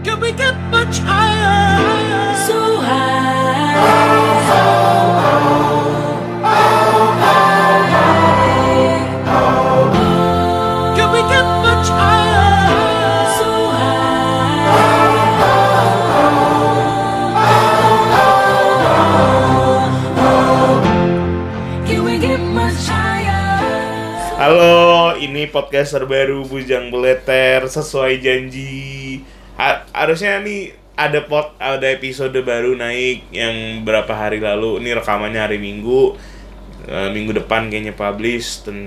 Can we get much higher? So high. Can we get much higher? So high. Can we get much higher? Halo, ini podcast terbaru Bujang Beleter sesuai janji. Ha- harusnya nih ada pot ada episode baru naik yang berapa hari lalu. Ini rekamannya hari Minggu. Eh, minggu depan kayaknya publish dan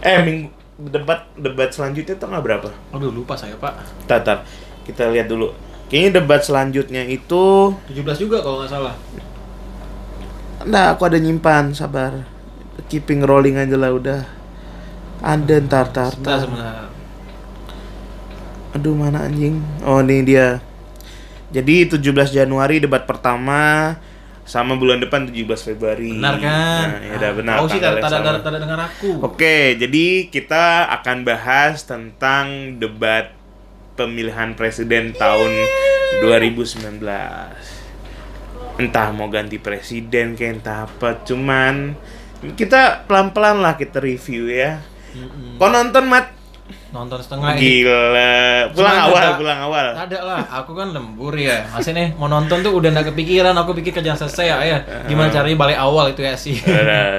eh minggu debat debat selanjutnya tanggal berapa? Aduh lupa saya pak Tatar. Kita lihat dulu. Kayaknya debat selanjutnya itu 17 juga kalau nggak salah Nah, aku ada nyimpan, sabar. Keeping rolling aja lah udah. Ada ntar tar tar. Aduh mana anjing? Oh ini dia. Jadi 17 Januari debat pertama sama bulan depan 17 Februari. Benar kan? Nah, ya udah benar. Tahu sih tanda sama. tanda tanda dengar aku Oke, jadi kita akan bahas tentang debat pemilihan presiden tahun 2019. Entah mau ganti presiden kayak entah apa, cuman kita pelan-pelan lah kita review ya. Mm-mm. Kau nonton mat? Nonton setengah Gila. Pulang Cuman awal, ada- pulang awal. Ada lah, aku kan lembur ya Masih nih, mau nonton tuh udah nggak kepikiran Aku pikir kerjaan selesai ya, ya Gimana caranya balik awal itu ya sih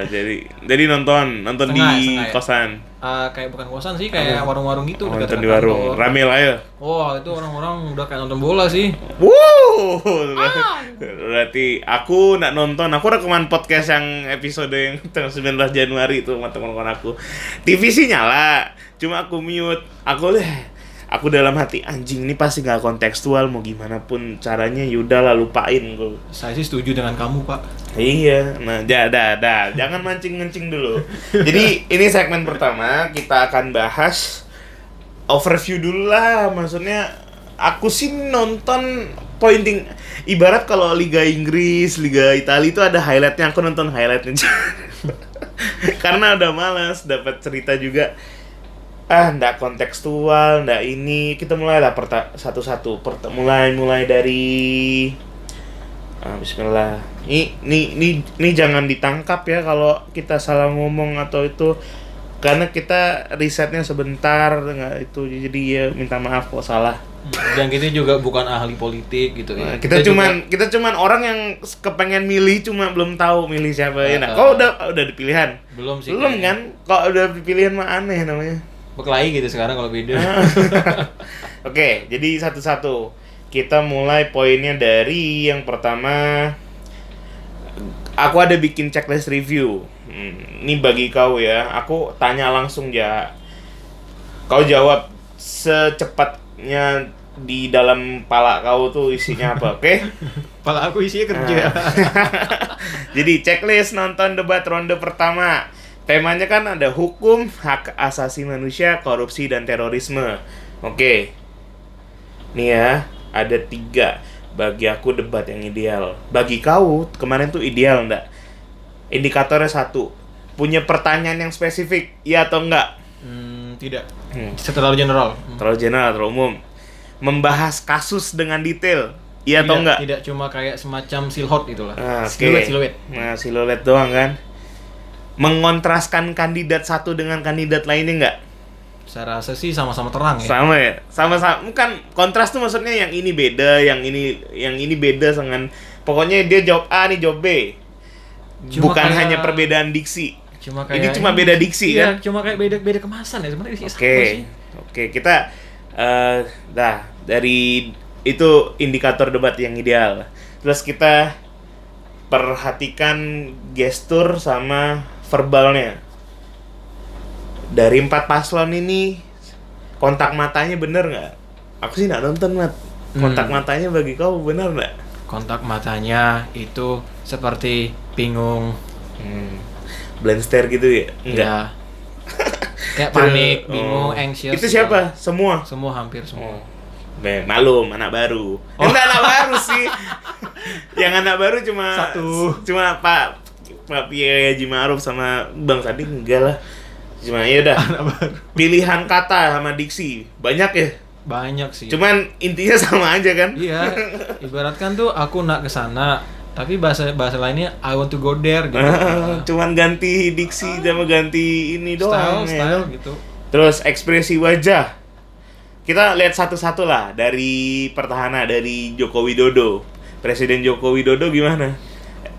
jadi jadi nonton, nonton Setengah, di setengah ya. kosan. Eh, Kayak bukan kosan sih, kayak warung-warung gitu Oh, dekat di warung. Rame lah ya. Wah, itu orang-orang udah kayak nonton bola sih Wow, berarti aku nak nonton. Aku rekaman podcast yang episode yang tanggal 19 Januari itu sama teman-teman aku. TV sih nyala, cuma aku mute. Aku deh, aku dalam hati anjing ini pasti nggak kontekstual mau gimana pun caranya yaudah lah lupain gue. Saya sih setuju dengan kamu pak Iya, nah, dah, dah, dah. Jangan mancing-mancing dulu. Jadi ini segmen pertama kita akan bahas overview dulu lah. Maksudnya aku sih nonton pointing. Ibarat kalau Liga Inggris, Liga Italia itu ada highlightnya. Aku nonton highlightnya. Karena udah malas dapat cerita juga. Ah, ndak kontekstual, ndak ini. Kita mulai lah perta- satu-satu. Perta- mulai mulai dari Ah, Bismillah. Ini, ini, ini, ini jangan ditangkap ya kalau kita salah ngomong atau itu karena kita risetnya sebentar nggak itu jadi ya minta maaf kalau salah. Dan kita juga bukan ahli politik gitu Nah, ya kita, juga- cuman kita cuman orang yang kepengen milih cuma belum tahu milih siapa ya. Nah, Ah. kau udah udah dipilihan? Belum sih Belum kayaknya. kan? Kok udah pilihan mah aneh namanya. Berkelahi gitu sekarang kalau beda Oke, jadi satu-satu. Kita mulai poinnya dari yang pertama. Aku ada bikin checklist review. Hmm, ini bagi kau ya. Aku tanya langsung ya. Kau jawab secepatnya di dalam pala kau tuh isinya apa, oke? Pala aku isinya kerja Nah. Jadi checklist nonton debat ronde pertama. Temanya kan ada hukum, hak asasi manusia, korupsi dan terorisme. Oke. Nih ya, ada tiga. Bagi aku debat yang ideal. Bagi kau kemarin tuh ideal ndak? Indikatornya satu. Punya pertanyaan yang spesifik, iya atau enggak? Hmm, tidak. Hmm. Terlalu general. Hmm. Terlalu general, terlalu umum. Membahas kasus dengan detail, iya atau enggak? Tidak cuma kayak semacam silhouette itulah. Ah, Oke. Siluet, siluet. Nah, siluet doang kan. Mengontraskan kandidat satu dengan kandidat lainnya enggak? Saya rasa sih sama-sama terang ya. Sama ya? Sama-sama. Bukan kontras tuh maksudnya yang ini beda, yang ini yang ini beda dengan pokoknya dia jawab A nih jawab B. Cuma Bukan kayak- hanya perbedaan diksi. Cuma Ini kayak cuma beda diksi iya, kan? cuma kayak beda beda kemasan ya sebenarnya sih. Oke. sih. Oke, kita eh dah dari itu indikator debat yang ideal. Terus kita perhatikan gestur sama verbalnya. Dari empat paslon ini kontak matanya bener nggak? Aku sih nggak nonton mat. Kontak Hmm. matanya bagi kau bener nggak? Kontak matanya itu seperti bingung. Hmm. Blend stare gitu ya? Enggak. Ya. kayak panik, Oh. bingung, anxious. Itu gitu. siapa? Semua. Semua hampir semua. Oh. Be, malum anak baru. Enggak anak baru sih. Yang anak baru cuma Satu. Cuma Pak Pak Kiai Haji Ma'ruf sama Bang Sadi enggak lah. Cuma ya udah. Pilihan kata sama diksi banyak ya. banyak sih. Cuman intinya sama aja kan? Iya, ibaratkan tuh aku nak ke sana, tapi bahasa bahasa lainnya I want to go there gitu. Cuman ganti diksi sama ganti ini doang style, ya. style gitu. Terus ekspresi wajah. Kita lihat satu-satu lah dari pertahanan dari Joko Widodo. Presiden Joko Widodo gimana?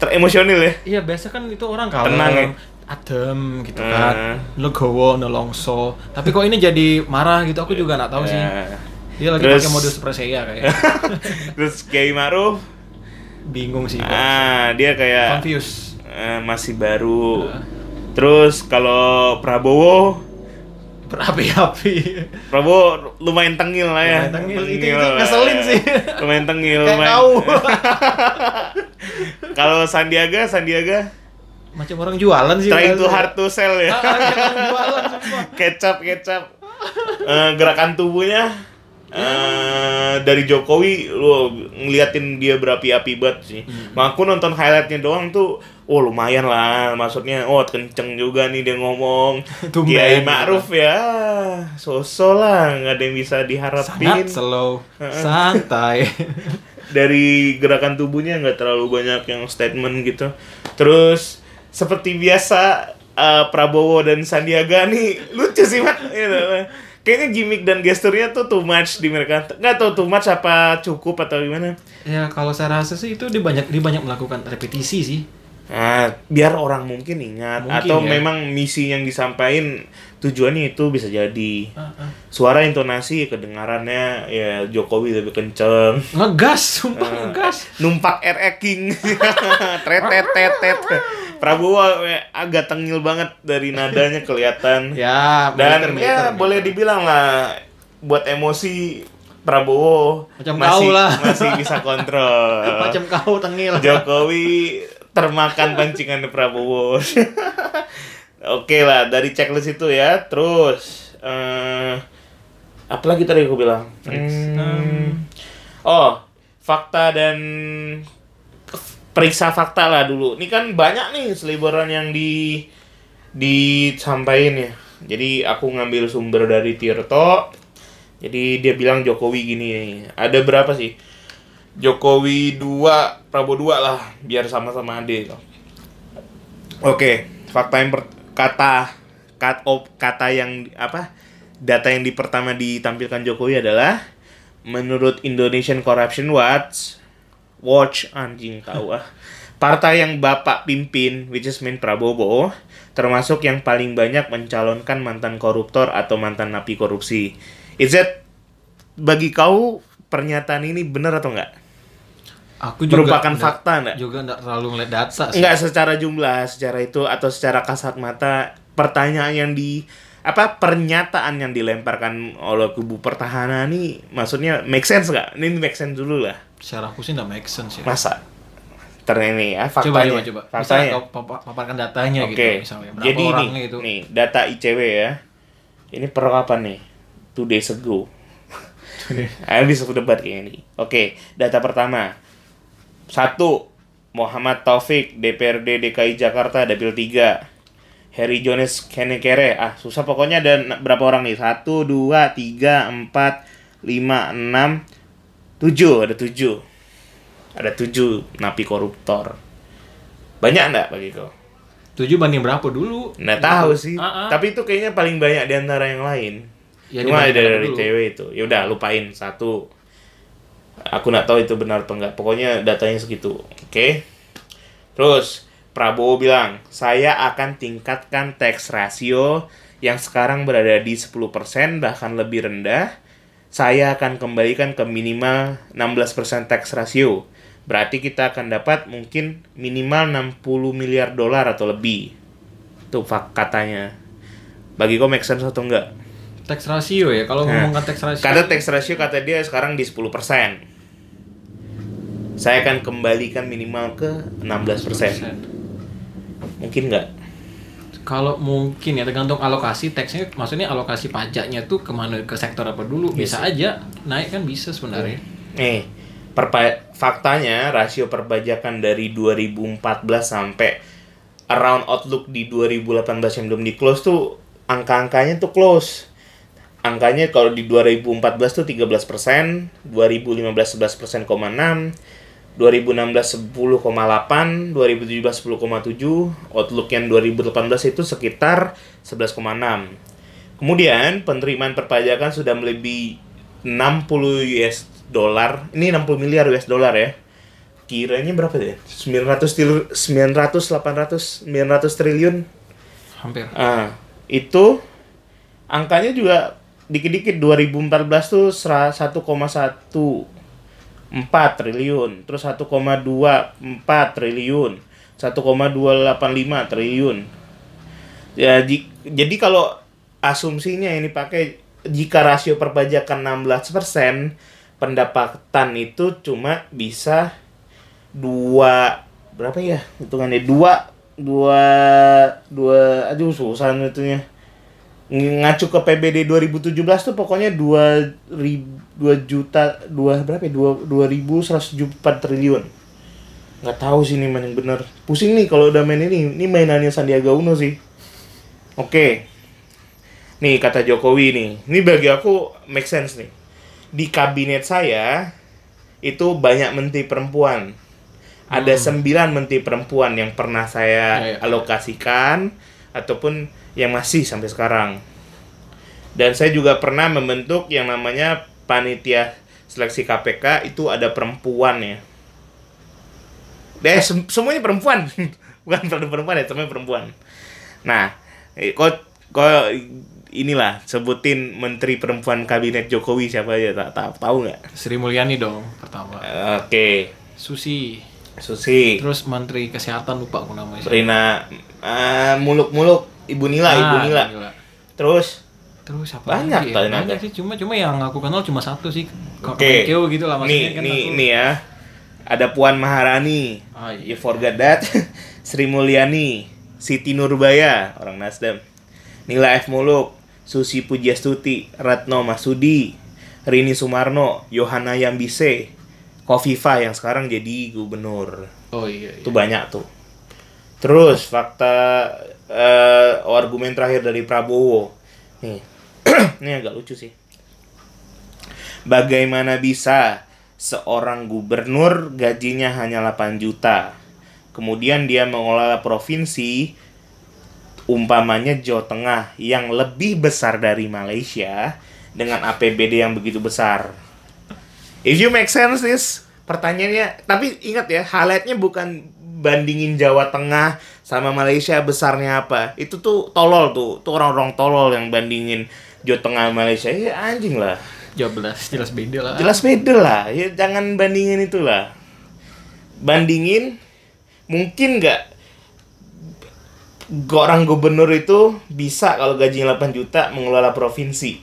Teremosional ya? Iya, biasa kan itu orang kalau Tenang ya? adem gitu Hmm. kan. Legowo, nelongso. Tapi kok ini jadi marah gitu aku juga nggak tahu sih. Ya. Dia lagi Terus- pakai modus Presea kayak. Terus Kiai Ma'ruf, Bingung sih. ah dia kayak Confused. eh, masih baru. Ah. Terus kalau Prabowo, Berapi-api. Prabowo lumayan tengil lah ya. Lumayan tengil. Itu- itu lah. ngeselin sih. Lumayan tengil. Kayak lumayan- kau. Kalau Sandiaga, Sandiaga Macam orang jualan sih. trying to hard to sell ya. Ah, jualan sumpah. kecap kecap Eh, gerakan tubuhnya eh dari Jokowi lu ngeliatin dia berapi-api banget sih. Hmm. Mak aku nonton highlightnya doang tuh, oh lumayan lah, maksudnya, oh kenceng juga nih dia ngomong. Kiai Ma'ruf ya, sosok lah, nggak ada yang bisa diharapin. Sangat slow, santai. Dari gerakan tubuhnya nggak terlalu banyak yang statement gitu. Terus seperti biasa eh, Prabowo dan Sandiaga nih lucu sih mat. Gitu. Kayaknya gimmick dan gesturnya tuh too much di mereka. Nggak tahu too much apa cukup atau gimana. ya kalau saya rasa sih itu dia banyak dia banyak melakukan repetisi sih. Nah, biar orang mungkin ingat Mungkin atau ya. memang misi yang disampaikan tujuannya itu bisa jadi. Ah, ah. Suara intonasi kedengarannya ya Jokowi lebih kenceng. Ngegas, sumpah Eh, ngegas. numpak RE King tret tet tet tet Prabowo eh, agak tengil banget dari nadanya kelihatan Ya, dan militer, ya militer, boleh dibilang lah buat emosi Prabowo Macam masih kau lah. masih bisa kontrol macam kau tengil. Jokowi termakan pancingan Prabowo. Oke lah dari checklist itu ya. Terus eh apa lagi tadi aku bilang? Hmm. oh fakta dan periksa fakta lah dulu. Ini kan banyak nih seliburan yang di disampaikan ya. Jadi aku ngambil sumber dari Tirto. Jadi dia bilang Jokowi gini. Ada berapa sih Jokowi 2, Prabowo 2 lah, biar sama-sama adil. Oke, fakta yang per- kata kat op, kata yang apa? Data yang di pertama ditampilkan Jokowi adalah menurut Indonesian Corruption Watch Watch anjing tahu ah. Partai yang Bapak pimpin, which is mean Prabowo, termasuk yang paling banyak mencalonkan mantan koruptor atau mantan napi korupsi. Is that bagi kau pernyataan ini benar atau enggak? Aku juga Merupakan nggak- fakta enggak? Juga enggak terlalu ngeliat data sih. Enggak secara jumlah, secara itu atau secara kasat mata pertanyaan yang di apa pernyataan yang dilemparkan oleh kubu pertahanan ini maksudnya make sense nggak? Ini make sense dulu lah. Secara aku sih enggak make sense ya. Masa? Ternyata ini ya coba faktanya. coba coba. Bisa Faktanya. kau papa- paparkan datanya Oke. gitu misalnya. Berapa Jadi ini orangnya gitu. nih data ICW ya. Ini per kapan nih? Two days ago. Ayo bisa aku debat kayak ini. Oke, data pertama. Satu, Muhammad Taufik, DPRD DKI Jakarta, Dapil 3. Harry Jones Kenekere. Ah, susah pokoknya ada berapa orang nih? Satu, dua, tiga, empat, lima, enam, tujuh. Ada tujuh. Ada tujuh napi koruptor. Banyak enggak bagi kau? Tujuh banding berapa dulu? Nggak tahu sih. Ah, ah. Tapi itu kayaknya paling banyak di antara yang lain. Ya, Cuma ada dari dulu? cewek itu. Ya udah lupain satu. Aku nggak tahu itu benar atau enggak. Pokoknya datanya segitu. Oke. Terus Prabowo bilang, "Saya akan tingkatkan tax ratio yang sekarang berada di 10% bahkan lebih rendah. Saya akan kembalikan ke minimal 16% tax ratio. Berarti kita akan dapat mungkin minimal 60 miliar dolar atau lebih." Itu fak katanya. Bagi kau make sense atau enggak? Tax ratio ya. Kalau Nah, ngomongkan tax ratio. Karena tax ratio kata dia sekarang di 10%. Saya akan kembalikan minimal ke 16%. Mungkin nggak? Kalau mungkin ya tergantung alokasi teksnya, maksudnya alokasi pajaknya tuh ke mana ke sektor apa dulu bisa aja naik kan bisa sebenarnya. Nih, perpa- faktanya rasio perpajakan dari 2014 sampai around outlook di 2018 yang belum di close tuh angka-angkanya tuh close. angkanya kalau di 2014 tuh 13 persen, 2015 11 persen, 6, 2016 10,8, 2017 10,7, outlook yang 2018 itu sekitar 11,6. Kemudian penerimaan perpajakan sudah melebihi 60 US dollar. Ini 60 miliar US dollar ya. Kiranya berapa ya? 900 900 800 900 triliun. Hampir. Ah, itu angkanya juga dikit-dikit 2014 tuh 1,1 4 triliun, terus 1,24 triliun, 1,285 triliun. Ya, di, jadi kalau asumsinya ini pakai jika rasio perpajakan 16%, pendapatan itu cuma bisa dua berapa ya hitungannya? Dua dua dua aduh susah itunya ngacu ke PBD 2017 tuh pokoknya dua ribu dua juta dua berapa ya? Dua dua ribu seratus empat triliun. Nggak tahu sih ini main yang bener. Pusing nih kalau udah main ini. Ini mainannya Sandiaga Uno sih. Oke. Nih kata Jokowi nih. Ini bagi aku make sense nih. Di kabinet saya itu banyak menteri perempuan. Ada sembilan menteri perempuan yang pernah saya Ya, ya. alokasikan ataupun yang masih sampai sekarang. Dan saya juga pernah membentuk yang namanya panitia seleksi KPK itu ada perempuan ya. Deh, sem- semuanya perempuan. Bukan perempuan perempuan ya, semuanya perempuan. Nah, eh, kok kok inilah sebutin menteri perempuan kabinet Jokowi siapa aja tak tahu tahu nggak? Sri Mulyani dong pertama. Oke, Susi. Susi. Terus Menteri Kesehatan lupa aku namanya. Rina ah, muluk-muluk Ibu Nila, Ibu Ah, Nila. Nila. Terus Terus siapa Banyak lagi ya? ternyata. Banyak sih, cuma cuma yang aku kenal cuma satu sih. Oke. Menkeu gitu lah maksudnya nih kan nih aku- nih ya. Ada Puan Maharani. Ah, You iya. forgot that. Sri Mulyani, Siti Nurbaya, orang Nasdem. Nila F Muluk, Susi Pujiastuti, Ratno Masudi, Rini Sumarno, Yohana Yambise, Kofifa yang sekarang jadi gubernur. Oh iya. iya. Itu banyak tuh. Terus fakta eh, argumen terakhir dari Prabowo. Nih. ini agak lucu sih. Bagaimana bisa seorang gubernur gajinya hanya 8 juta. Kemudian dia mengelola provinsi umpamanya Jawa Tengah yang lebih besar dari Malaysia dengan APBD yang begitu besar. If you make sense this pertanyaannya, tapi ingat ya, highlightnya bukan bandingin Jawa Tengah sama Malaysia besarnya apa. Itu tuh tolol tuh, tuh orang-orang tolol yang bandingin Jawa Tengah Malaysia. Ya anjing lah. jelas jelas beda lah. Jelas beda lah, ya jangan bandingin itu lah. Bandingin mungkin nggak orang gubernur itu bisa kalau gajinya 8 juta mengelola provinsi.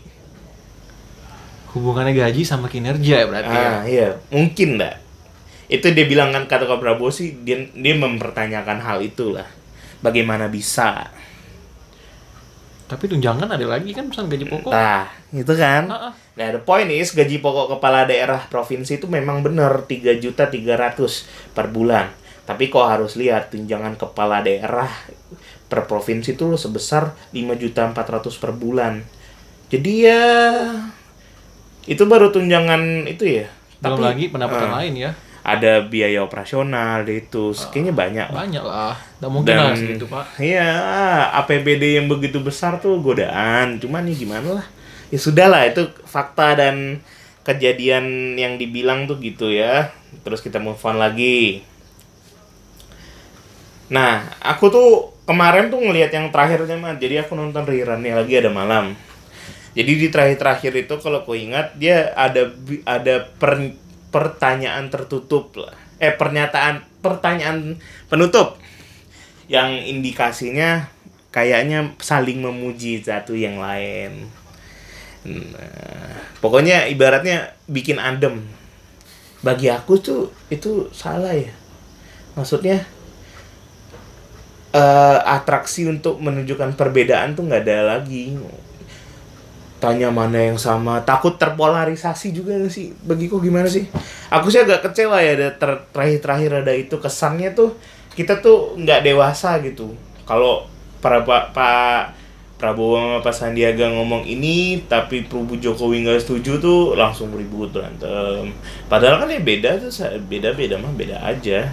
Hubungannya gaji sama kinerja ya berarti ya. Ah iya, mungkin enggak. Itu dia bilang kan kata Pak Prabowo sih dia dia mempertanyakan hal itulah. Bagaimana bisa? Tapi tunjangan ada lagi kan pesan gaji pokok. Nah, itu kan. Ah, ah. Nah, the point is gaji pokok kepala daerah provinsi itu memang benar 3 juta 300 per bulan. Tapi kok harus lihat tunjangan kepala daerah per provinsi itu sebesar 5 juta 400 per bulan. Jadi ya itu baru tunjangan itu ya. Belum Tapi, lagi pendapatan ah, lain ya. Ada biaya operasional itu, kayaknya banyak lah. Banyak lah. Nggak mungkin lah segitu, Pak. Iya, APBD yang begitu besar tuh godaan. Cuman nih gimana lah. Ya sudah lah, itu fakta dan kejadian yang dibilang tuh gitu ya. Terus kita move on lagi. Nah, aku tuh kemarin tuh ngelihat yang terakhirnya mah. Jadi aku nonton rerun nih lagi ada malam. Jadi di terakhir-terakhir itu kalau kau ingat dia ada ada per- pertanyaan tertutup lah. Eh pernyataan pertanyaan penutup yang indikasinya kayaknya saling memuji satu yang lain. Nah, pokoknya ibaratnya bikin adem. Bagi aku tuh itu salah ya. Maksudnya eh, atraksi untuk menunjukkan perbedaan tuh nggak ada lagi. Tanya mana yang sama, takut terpolarisasi juga nggak sih? Bagiku gimana sih? Aku sih agak kecewa ya terakhir-terakhir ada itu kesannya tuh kita tuh nggak dewasa gitu. Kalau para pak pak Prabowo sama Pak Sandiaga ngomong ini tapi Prabu Jokowi nggak setuju tuh langsung ribut berantem. Padahal kan ya beda tuh sa- beda-beda mah beda aja.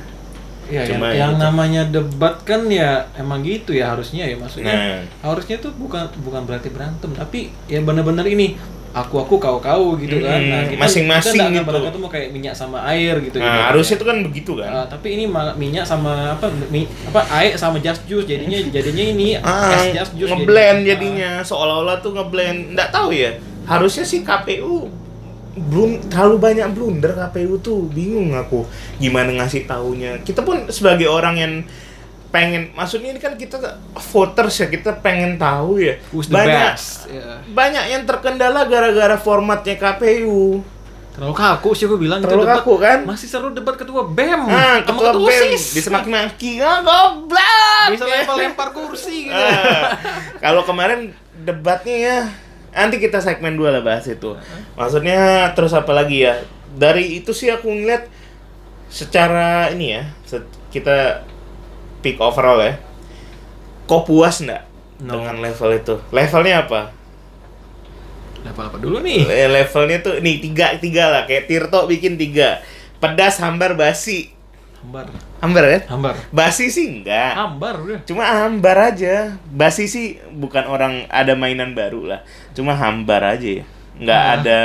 Ya, Cuma yang, yang gitu. namanya debat kan ya emang gitu ya harusnya ya maksudnya. Nah. Harusnya tuh bukan bukan berarti berantem, tapi ya benar-benar ini aku aku kau kau gitu kan. Nah, kita, masing-masing kita gitu. berangkat tuh mau kayak minyak sama air gitu. Nah, gitu. harusnya tuh kan begitu kan. Ah, tapi ini minyak sama apa mi, apa air sama just juice jadinya jadinya ini Ah, es just juice ngeblend jadi- jadinya seolah-olah tuh ngeblend nggak tahu ya harusnya sih KPU belum terlalu banyak blunder KPU tuh bingung aku gimana ngasih taunya kita pun sebagai orang yang pengen maksudnya ini kan kita voters ya kita pengen tahu ya Who's the banyak best? Ya. banyak yang terkendala gara-gara formatnya KPU Terlalu kaku sih gue bilang Terlalu itu debat. kaku, kan? Masih seru debat ketua BEM ah sama ketua BEM disemaki-maki ah goblok Bisa lempar-lempar kursi gitu. Ah, kalau kemarin debatnya ya nanti kita segmen dua lah bahas itu maksudnya terus apa lagi ya dari itu sih aku ngeliat secara ini ya kita pick overall ya kok puas nggak No. dengan level itu levelnya apa Level apa dulu nih? Levelnya tuh nih tiga tiga lah kayak Tirto bikin tiga pedas hambar basi Hambar. hambar kan Hambar. basi sih enggak Hambar udah. Cuma hambar aja. Basi sih bukan orang ada mainan baru lah. Cuma hambar aja ya. Nggak Ah. ada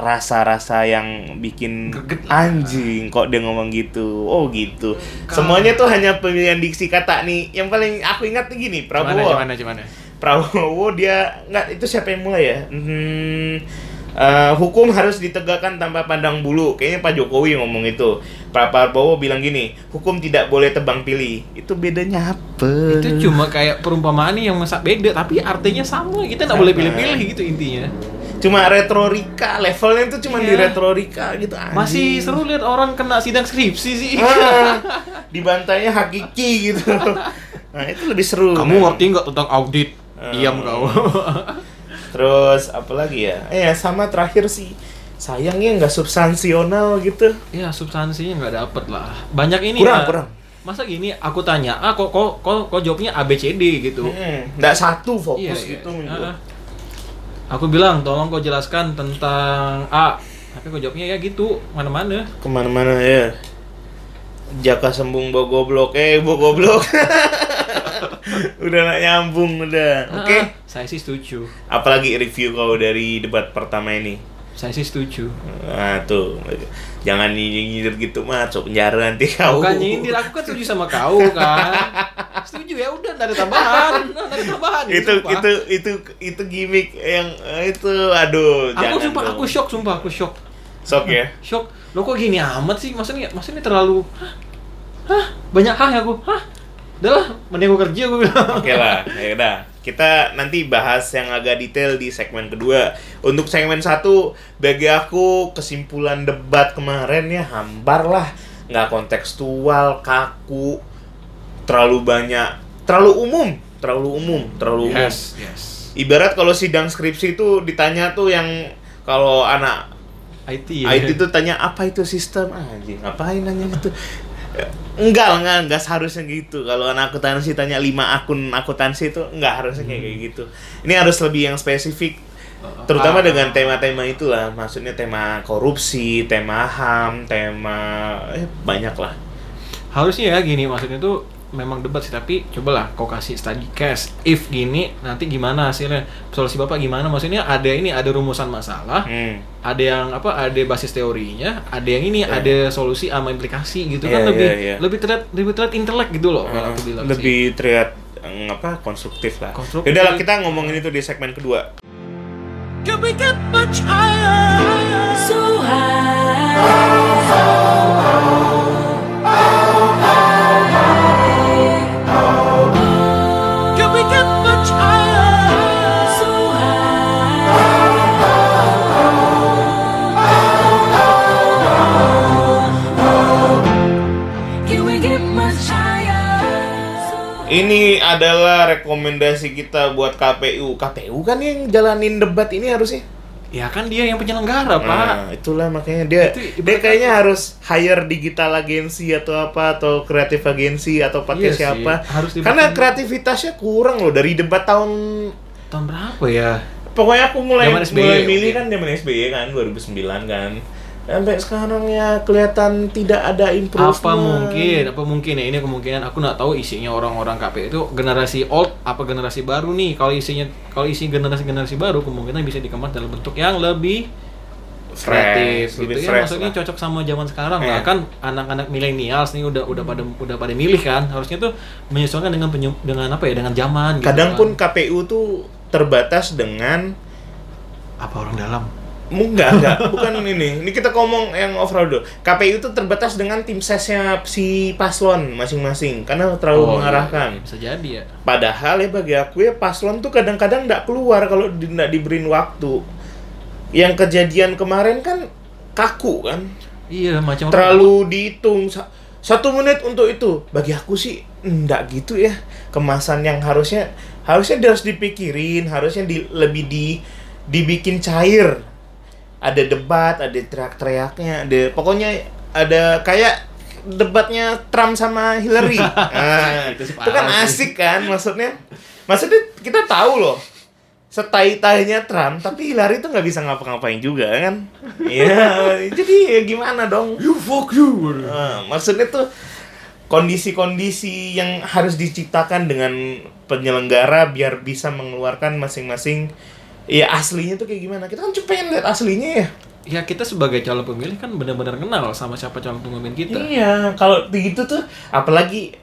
rasa-rasa yang bikin Greget lah. anjing kok dia ngomong gitu. Oh gitu. Semuanya tuh hanya pemilihan diksi kata nih. Yang paling aku ingat tuh gini, Prabowo. Gimana, gimana, gimana? Prabowo dia nggak itu siapa yang mulai ya? Hmm, eh, hukum harus ditegakkan tanpa pandang bulu. Kayaknya Pak Jokowi yang ngomong itu. Pak Prabowo bilang gini, hukum tidak boleh tebang pilih. Itu bedanya apa? Itu cuma kayak perumpamaan nih yang masa beda, tapi artinya sama. Kita nggak boleh pilih-pilih gitu intinya. Cuma retorika, levelnya itu cuma di Iya. retorika gitu. anjing. Masih seru lihat orang kena sidang skripsi sih. Ah, dibantainya hakiki gitu. Nah itu lebih seru. Kamu Nah. ngerti nggak tentang audit? Ah. Diam kau. Terus apa lagi ya? Eh sama terakhir sih sayangnya nggak substansional gitu. ya substansinya nggak dapet lah. Banyak ini Kurang, ya. kurang. Masa gini aku tanya, ah kok kok kok, kok jawabnya A B C D gitu. Hmm, nggak satu Iya, fokus iya. gitu ah. Aku bilang tolong kau jelaskan tentang A. Tapi kok jawabnya ya gitu, mana-mana. ke mana-mana ya. Jaka sembung bawa goblok, eh bawa goblok. udah nggak nyambung udah. Oke. Ah. Saya sih setuju. Apalagi review kau dari debat pertama ini? Saya sih setuju. Nah tuh, jangan nyindir gitu masuk penjara nanti kau. Bukan nyindir, aku kan setuju sama kau kan. Setuju ya udah, ada tambahan. Ada tambahan. itu sumpah. itu itu itu gimmick yang eh, itu aduh Aku jangan sumpah, dong. aku shock, sumpah aku shock. sok ya Shock. Lo kok gini amat sih? Maksudnya, maksudnya terlalu Hah? Hah? Banyak hah ya aku? Hah? Udah lah, mending aku kerja gue bilang. oke lah ya udah kita nanti bahas yang agak detail di segmen kedua. Untuk segmen satu bagi aku kesimpulan debat kemarin ya hambar lah. Nggak kontekstual kaku terlalu banyak terlalu umum terlalu umum terlalu umum. Yes, yes. ibarat kalau sidang skripsi itu ditanya tuh yang kalau anak IT ya. IT itu tanya apa itu sistem? Anjing ngapain nanya gitu enggak enggak enggak seharusnya gitu. Kalau anak akuntansi tanya lima akun akuntansi itu enggak harusnya kayak kayak gitu. Ini harus lebih yang spesifik terutama Ah. dengan tema-tema itulah. Maksudnya tema korupsi tema ham tema eh, banyak lah harusnya ya gini maksudnya tuh memang debat sih tapi cobalah kau kasih study case if gini nanti gimana hasilnya solusi bapak gimana maksudnya ada ini ada rumusan masalah hmm. ada yang apa ada basis teorinya ada yang ini Iya. ada solusi sama implikasi gitu Iya, kan lebih iya, iya. lebih terlihat lebih terlihat intelek gitu loh kalau aku bilang lebih terlihat eh, apa konstruktif lah Konstruktif. Yaudah lah kita ngomongin itu di segmen kedua Can we get much higher? So high. Can adalah rekomendasi kita buat KPU. KPU kan yang jalanin debat ini harusnya. Ya kan dia yang penyelenggara, Pak. Nah, itulah makanya dia Itu dia kayaknya harus hire digital agency atau apa atau kreatif agency atau pakai Iya sih, siapa. harus Karena kreativitasnya kurang loh dari debat tahun Tahun berapa ya? pokoknya aku mulai SBY, mulai milih kan zaman SBY kan 2009 kan. Sampai sekarang ya kelihatan tidak ada improvement. Apa mungkin? Apa mungkin ya ini kemungkinan aku nggak tahu isinya orang-orang KPU itu generasi old apa generasi baru nih. Kalau isinya kalau isi generasi-generasi baru kemungkinan bisa dikemas dalam bentuk yang lebih kreatif lebih gitu ya fresh maksudnya lah. cocok sama zaman sekarang Iya. lah kan anak-anak milenials nih udah udah pada udah pada milih kan harusnya tuh menyesuaikan dengan penyu- dengan apa ya dengan zaman gitu Kadang kan. pun KPU tuh terbatas dengan apa orang dalam Enggak, enggak, bukan ini. Ini kita ngomong yang overall dulu. KPU itu terbatas dengan tim sesnya si paslon masing-masing karena terlalu Oh, iya, mengarahkan. iya, bisa jadi ya Padahal ya bagi aku ya paslon tuh kadang-kadang nggak keluar kalau di- nggak diberiin waktu. Yang kejadian kemarin kan kaku kan, iya macam terlalu dihitung Sa- satu menit untuk itu. Bagi aku sih nggak gitu ya kemasan yang harusnya harusnya harus dipikirin, harusnya di, lebih di dibikin cair. Ada debat, ada teriak-teriaknya, ada pokoknya ada kayak debatnya Trump sama Hillary. Nah, Itu itu, kan asik kan maksudnya. Maksudnya kita tahu loh setai-tainya Trump, tapi Hillary tuh nggak bisa ngapa-ngapain juga kan. Iya, jadi ya gimana dong? you fuck you Nah, maksudnya tuh kondisi-kondisi yang harus diciptakan dengan penyelenggara biar bisa mengeluarkan masing-masing ya aslinya tuh kayak gimana kita kan cuma pengen lihat aslinya ya ya kita sebagai calon pemilih kan benar-benar kenal sama siapa calon pemimpin kita iya kalau begitu tuh apalagi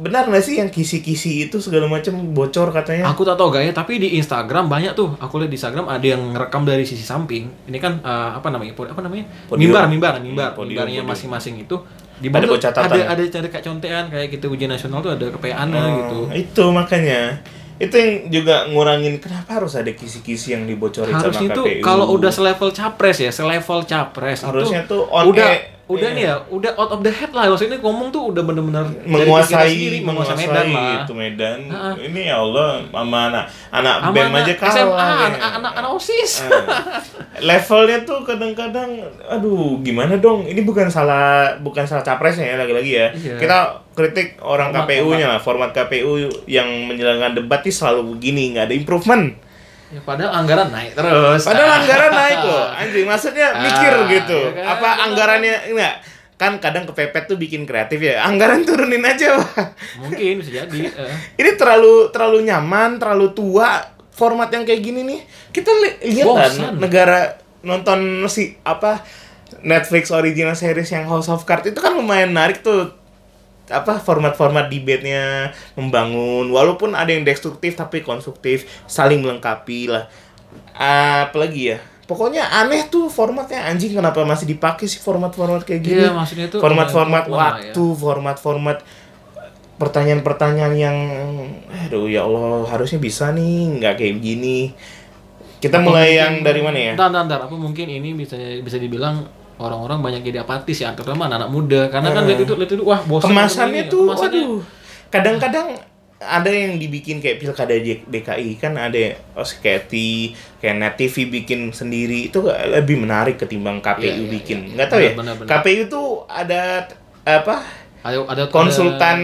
benar nggak sih yang kisi-kisi itu segala macam bocor katanya Aku tak tahu gak ya, tapi di Instagram banyak tuh. Aku lihat di Instagram ada yang ngerekam dari sisi samping. Ini kan eh, apa namanya? Apa namanya? Podium. Mimbar, mimbar, mimbar. Hmm, Mimbarnya masing-masing itu di Ada catatan. ada ada ada kayak contean kayak gitu ujian nasional tuh ada kepeannya Oh, gitu. itu makanya itu yang juga ngurangin kenapa harus ada kisi-kisi yang dibocorin Harusnya sama tuh KPU kalau udah selevel capres ya, selevel capres Harusnya itu tuh on udah air. udah Iya. nih ya, udah out of the head lah. Maksudnya ngomong tuh udah bener-bener menguasai sendiri, menguasai medan lah. itu medan ini ya Allah sama anak anak bem anak aja kalah SMA, ya. anak, anak, anak OSIS. Eh, levelnya tuh kadang-kadang aduh gimana dong ini bukan salah bukan salah capresnya ya lagi-lagi ya Iya. kita kritik orang KPU-nya lah format KPU yang menjalankan debat ini selalu begini nggak ada improvement Ya, padahal anggaran naik terus. padahal anggaran naik loh anjing maksudnya mikir Ah, gitu ya kan? apa anggarannya enggak kan kadang kepepet tuh bikin kreatif ya anggaran turunin aja Pak. Mungkin bisa jadi. eh. ini terlalu terlalu nyaman, terlalu tua format yang kayak gini nih. Kita li- lihat kan negara nonton si apa Netflix original series yang House of Cards itu kan lumayan menarik tuh apa format-format debate-nya membangun walaupun ada yang destruktif tapi konstruktif saling melengkapi lah. Apalagi ya pokoknya aneh tuh formatnya. Anjing kenapa masih dipakai sih format-format kayak gini? Iya, maksudnya tuh format-format waktu format-format pertanyaan-pertanyaan yang aduh ya Allah harusnya bisa nih nggak kayak begini kita Apa mulai mungkin- yang dari mana ya? Ntar, ntar, ntar. Apa mungkin ini bisa bisa dibilang orang-orang banyak jadi apatis ya, terutama anak-anak muda. Karena kan lihat itu, lihat itu, wah bosan. kemasannya ini. tuh Kemasannya- aduh kadang-kadang ada yang dibikin kayak pilkada DKI kan ada oh, kayak Net TV bikin sendiri itu lebih menarik ketimbang KPU Iya, iya, bikin iya. nggak tahu ya benar, benar. KPU tuh ada apa Ada, ada konsultan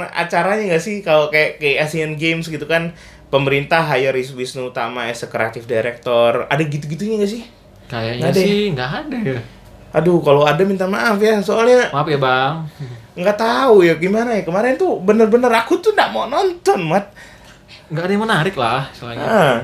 ada- acaranya nggak sih kalau kayak kayak Asian Games gitu kan pemerintah hire Wisnu Tama as a creative director ada gitu-gitunya nggak sih kayaknya ada ya? sih nggak ada ya. Aduh kalau ada minta maaf ya soalnya Maaf ya bang. nggak tahu ya gimana ya kemarin tuh bener-bener aku tuh nggak mau nonton mat Nggak ada yang menarik lah soalnya. ah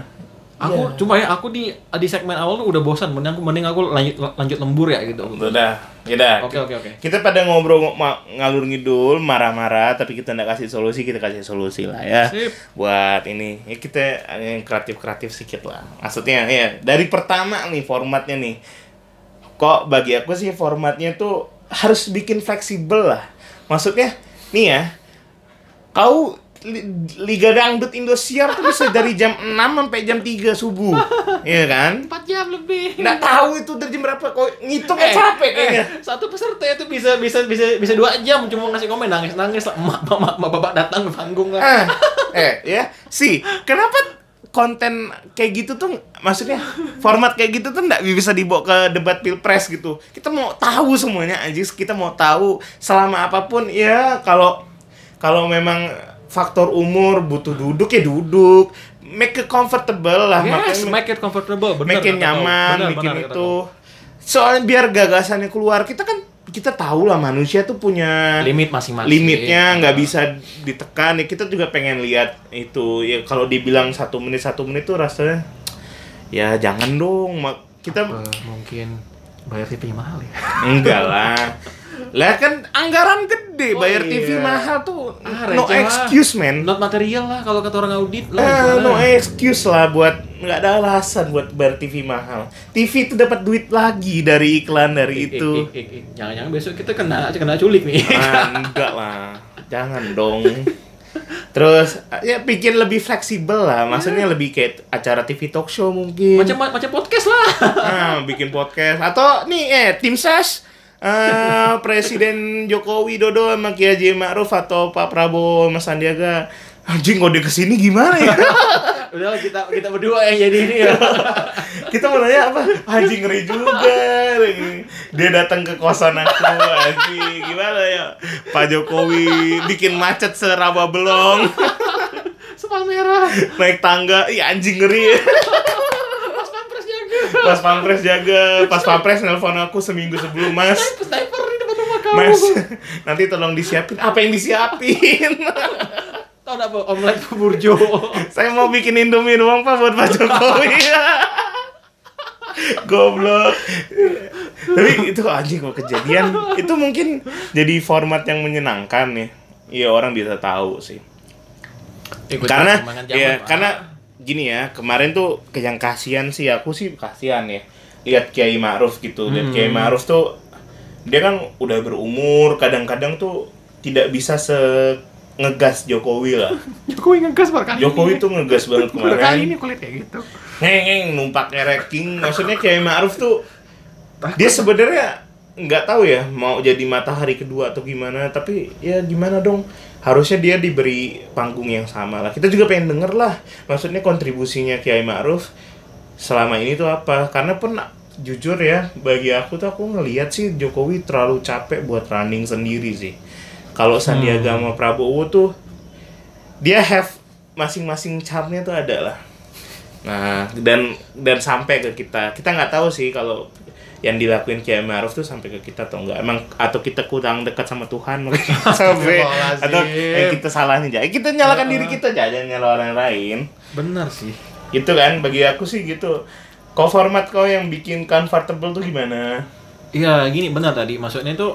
Aku iya. cuma ya aku di di segmen awal tuh udah bosan, mending aku mending aku lanjut lanjut lembur ya gitu. udah ya dah Oke oke oke. kita pada ngobrol ng- ngalur ngidul marah-marah tapi kita nggak kasih solusi kita kasih solusi lah ya Sip. buat ini ya kita yang kreatif kreatif sedikit lah maksudnya ya dari pertama nih formatnya nih kok bagi aku sih formatnya tuh harus bikin fleksibel lah. Maksudnya nih ya kau li- Liga Dangdut Indosiar tuh bisa dari jam 6 sampai jam 3 subuh Iya kan? 4 jam lebih. nggak tahu itu dari jam berapa kok ngitungnya Eh, capek kayaknya. eh, satu peserta itu bisa bisa bisa bisa dua jam cuma ngasih komen nangis nangis lah. Emak emak emak bapak datang panggung lah. Ah, eh ya si kenapa konten kayak gitu tuh maksudnya format kayak gitu tuh nggak bisa dibawa ke debat pilpres gitu kita mau tahu semuanya aja kita mau tahu selama apa pun ya kalau kalau memang faktor umur butuh duduk ya duduk make it comfortable lah Yes, make it comfortable, bener. kata kau. nyaman, Bener, bikin bener itu. Soalnya biar gagasannya keluar, kita kan kita tahu lah manusia tuh punya limit masing-masing. limitnya nggak Ah. bisa ditekan. Ya, kita juga pengen lihat itu. Ya kalau dibilang satu menit satu menit tuh rasanya ya jangan dong. Kita Eh, mungkin bayar TV mahal ya. enggak lah. Lah kan anggaran gede Oh, bayar TV iya. mahal tuh Ah, no lah. excuse man. Not material lah kalau kata orang audit lah. Eh, no excuse lah buat nggak ada alasan buat bayar TV mahal. TV itu dapat duit lagi dari iklan dari Ik, ik, itu. ik. Jangan-jangan besok kita kena kena culik nih. Ah, enggak lah, jangan dong. Terus ya bikin lebih fleksibel lah, maksudnya lebih kayak acara TV talk show mungkin. macam macam podcast lah. Ah, bikin podcast atau nih eh tim ses eh Presiden Joko Widodo sama Kiai Haji Ma'ruf atau Pak Prabowo sama Sandiaga anjing ngode ke sini gimana ya? Udah kita kita berdua yang jadi ini ya. kita mau nanya apa anjing ngeri juga dia datang ke kosan aku anjing gimana ya Pak Jokowi bikin macet seraba belong Sepal merah. naik tangga iya anjing ngeri. Pas pampres jaga pas pampres nelpon aku seminggu sebelum mas. Sniper di depan rumah kamu. mas nanti tolong disiapin apa yang disiapin. Tahu enggak apa omelet burjo. saya mau bikin indomie doang pak buat Pak Jokowi. Goblok. Tapi itu anjing kok kejadian itu mungkin jadi format yang menyenangkan ya. Iya orang bisa tahu sih. Ikut karena ya karena gini ya kemarin tuh ke yang kasihan sih aku sih kasihan ya lihat Kiai Ma'ruf gitu lihat Kiai Hmm. Ma'ruf tuh dia kan udah berumur kadang-kadang tuh tidak bisa se ngegas Jokowi lah Jokowi ngegas berkali Jokowi tuh ngegas banget Berkali kemarin ini kulit kayak gitu. Ngeng, numpak ranking. Maksudnya Kiai Ma'ruf tuh dia sebenarnya nggak tahu ya mau jadi matahari kedua atau gimana. Tapi ya gimana dong? Harusnya dia diberi panggung yang sama lah. Kita juga pengen denger lah. Maksudnya kontribusinya Kiai Ma'ruf selama ini tuh apa? Karena pun jujur ya bagi aku tuh aku ngelihat sih Jokowi terlalu capek buat running sendiri sih. Kalau Sandiaga sama Prabowo tuh dia have masing-masing charmnya tuh ada lah. Nah, dan dan sampai ke kita. Kita nggak tahu sih kalau yang dilakuin Kiai Ma'ruf tuh sampai ke kita atau enggak. Emang atau kita kurang dekat sama Tuhan sampai atau eh, kita salahnya aja. kita nyalakan diri kita aja, jangan nyala orang lain. Benar sih. Gitu kan bagi aku sih gitu. Kau format kau yang bikin comfortable tuh gimana? Iya, gini benar tadi. Maksudnya itu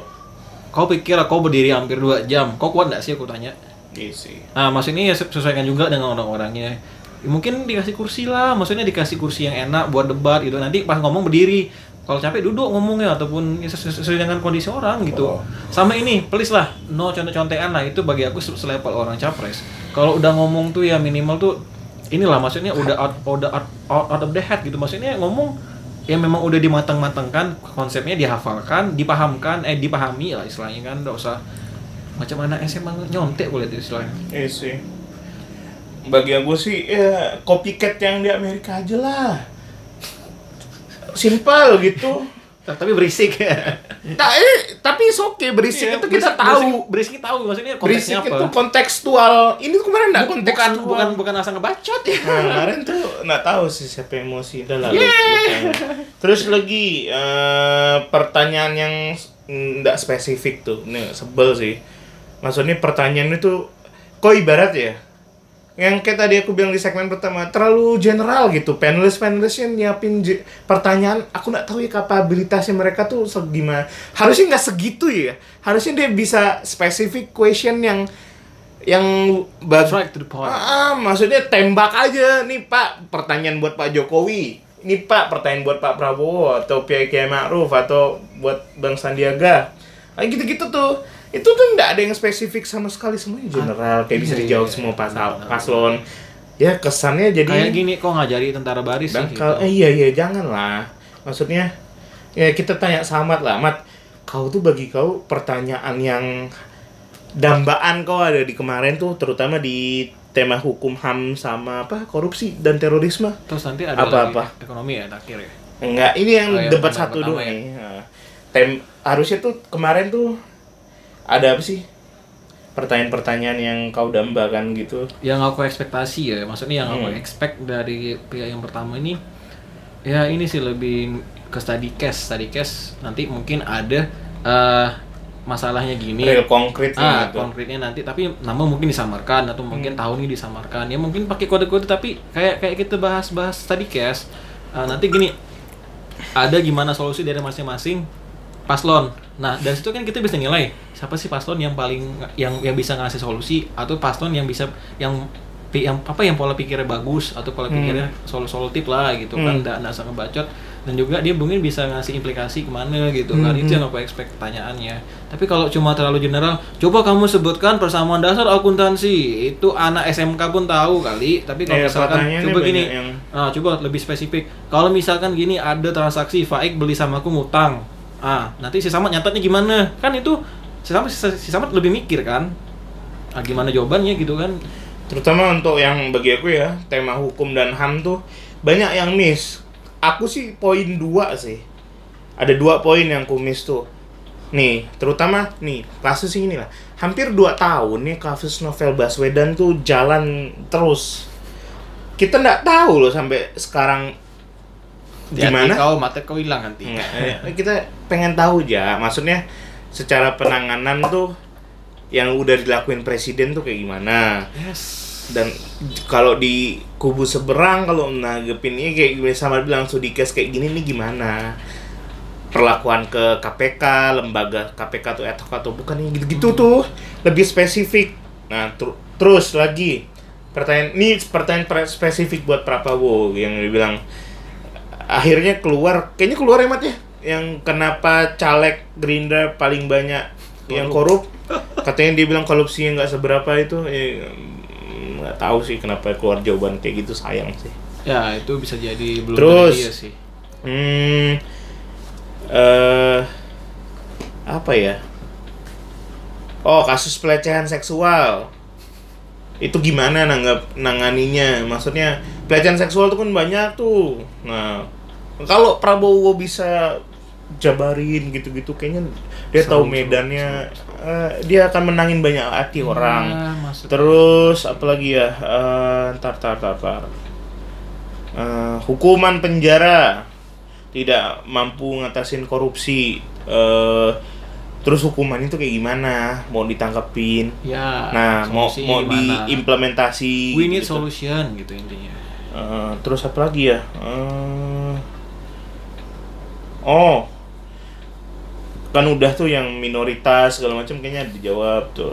kau pikir kau berdiri hampir 2 jam. Kau kuat nggak sih aku tanya? Iya sih. Nah, maksudnya ya sesuaikan juga dengan orang-orangnya. Ya, mungkin dikasih kursi lah, maksudnya dikasih kursi yang enak buat debat gitu. Nanti pas ngomong berdiri. Kalau capek duduk ngomongnya ataupun ya sesu- sesuai dengan kondisi orang gitu. Oh. Sama ini, please lah, no contek-contekan lah itu bagi aku se- selevel orang capres. Kalau udah ngomong tuh ya minimal tuh inilah maksudnya udah out, udah out, out, out of the head gitu. Maksudnya ngomong ya memang udah dimatang-matangkan konsepnya dihafalkan, dipahamkan, eh dipahami lah istilahnya kan, nggak usah macam mana SMA nyontek boleh itu istilahnya. Iya sih. Bagi aku sih ya copycat yang di Amerika aja lah. Simpel gitu. tapi berisik ya. Nah, eh, tapi it's okay berisik itu kita tahu. berisik, berisik tahu maksudnya Berisik konteksnya apa itu kontekstual. Ini tuh kemarin enggak bukan kontekstual. bukan bukan asal ngebacot ya Nah, kemarin tuh nggak tahu sih siapa emosi lah. lupain. Terus lagi eh, pertanyaan yang nggak spesifik tuh, nih sebel sih. Maksudnya pertanyaan itu kok ibarat ya? Yang kayak tadi aku bilang di segmen pertama terlalu general gitu. Panelis panelis yang nyiapin pertanyaan, aku nggak tahu ya kapabilitasnya mereka tuh segimana. Harusnya nggak segitu ya. Harusnya dia bisa spesifik question yang yang bag- strike to the point Ah, ah, maksudnya tembak aja nih Pak, pertanyaan buat Pak Jokowi. Ini Pak, pertanyaan buat Pak Prabowo atau Kiai Kiai Ma'ruf atau buat Bang Sandiaga. Nah, gitu-gitu tuh. Itu tuh nggak ada yang spesifik sama sekali semuanya general, kayak bisa iya, dijawab iya, semua iya, pasal paslon. Ya kesannya jadi kayak gini kok ngajari tentara baris sih gitu. eh iya iya jangan lah. Maksudnya ya kita tanya Samad lah, Mat. Kau tuh bagi kau pertanyaan yang dambaan kau ada di kemarin tuh terutama di tema hukum HAM sama apa korupsi dan terorisme. Terus nanti ada Apa-apa? lagi ekonomi ya terakhir ya. Enggak, ini yang Oh, yang debat satu doang ya? nih. Nah, Tem harusnya tuh kemarin tuh ada apa sih? Pertanyaan-pertanyaan yang kau dambakan gitu. Yang aku ekspektasi ya, maksudnya yang aku Hmm. expect dari pihak yang pertama ini ya ini sih lebih ke study case, study case nanti mungkin ada eh, masalahnya gini. Real konkret ah gitu. konkretnya nanti tapi nama mungkin disamarkan atau mungkin tahun ini disamarkan ya mungkin pakai kode-kode tapi kayak kayak kita bahas-bahas tadi case ah, nanti gini ada gimana solusi dari masing-masing paslon. Nah dari situ kan kita bisa nilai siapa sih paslon yang paling yang yang bisa ngasih solusi atau paslon yang bisa yang yang apa yang pola pikirnya bagus atau pola pikirnya sol solutif lah gitu kan Hmm. nggak nggak sangat bacot. Dan juga dia mungkin bisa ngasih implikasi ke mana gitu kan. Hmm. itu yang aku expect pertanyaannya. Tapi kalau cuma terlalu general coba kamu sebutkan persamaan dasar akuntansi. Itu anak SMK pun tahu kali. Tapi kalau Iya, misalkan coba gini yang- ah, coba lebih spesifik. Kalau misalkan gini ada transaksi Faik beli sama aku ngutang ah nanti si Samad nyatetnya gimana kan itu si Samad, si Samad lebih mikir kan ah, gimana jawabannya gitu kan Terutama untuk yang bagi aku ya, tema hukum dan HAM tuh banyak yang miss. Aku sih poin dua sih. Ada dua poin yang ku miss tuh. Nih, terutama nih, kasus ini lah. Hampir dua tahun nih kasus novel Baswedan tuh jalan terus. Kita nggak tahu loh sampai sekarang gimana. kau mata kau hilang nanti eh, kita pengen tahu aja. Maksudnya secara penanganan tuh yang udah dilakuin presiden tuh kayak gimana? yes dan kalau di kubu seberang kalau nanggepin ini kayak sama bilang sudikes kayak gini nih gimana perlakuan ke KPK lembaga KPK tuh etok atau bukan yang gitu-gitu tuh lebih spesifik nah ter- terus lagi pertanyaan ini pertanyaan spesifik buat Prabowo yang dibilang akhirnya keluar kayaknya keluar hemat ya? Yang kenapa caleg Gerindra paling banyak yang korup. katanya dia bilang korupsinya nggak seberapa itu. Eh, mm, nggak tahu sih kenapa keluar jawaban kayak gitu sayang sih. Ya itu bisa jadi belum Terus. dia sih. hmm eh apa ya? Oh kasus pelecehan seksual. Itu gimana nanggap nanganinya? Maksudnya pelecehan seksual tuh kan banyak tuh. Nah kalau Prabowo bisa jabarin gitu-gitu kayaknya dia Seru, tahu seru, medannya eh, dia akan menangin banyak hati orang Ya, maksud- Terus apalagi ya? Eh, ntar, ntar, ntar, ntar. Eh, hukuman penjara tidak mampu ngatasin korupsi. Eh, terus hukuman itu kayak gimana? Mau ditangkapin? ya Nah, mau mau gimana? diimplementasi. we need gitu. solution gitu intinya Eh, terus apa lagi ya? Eh, oh, kan udah tuh yang minoritas segala macam kayaknya dijawab tuh.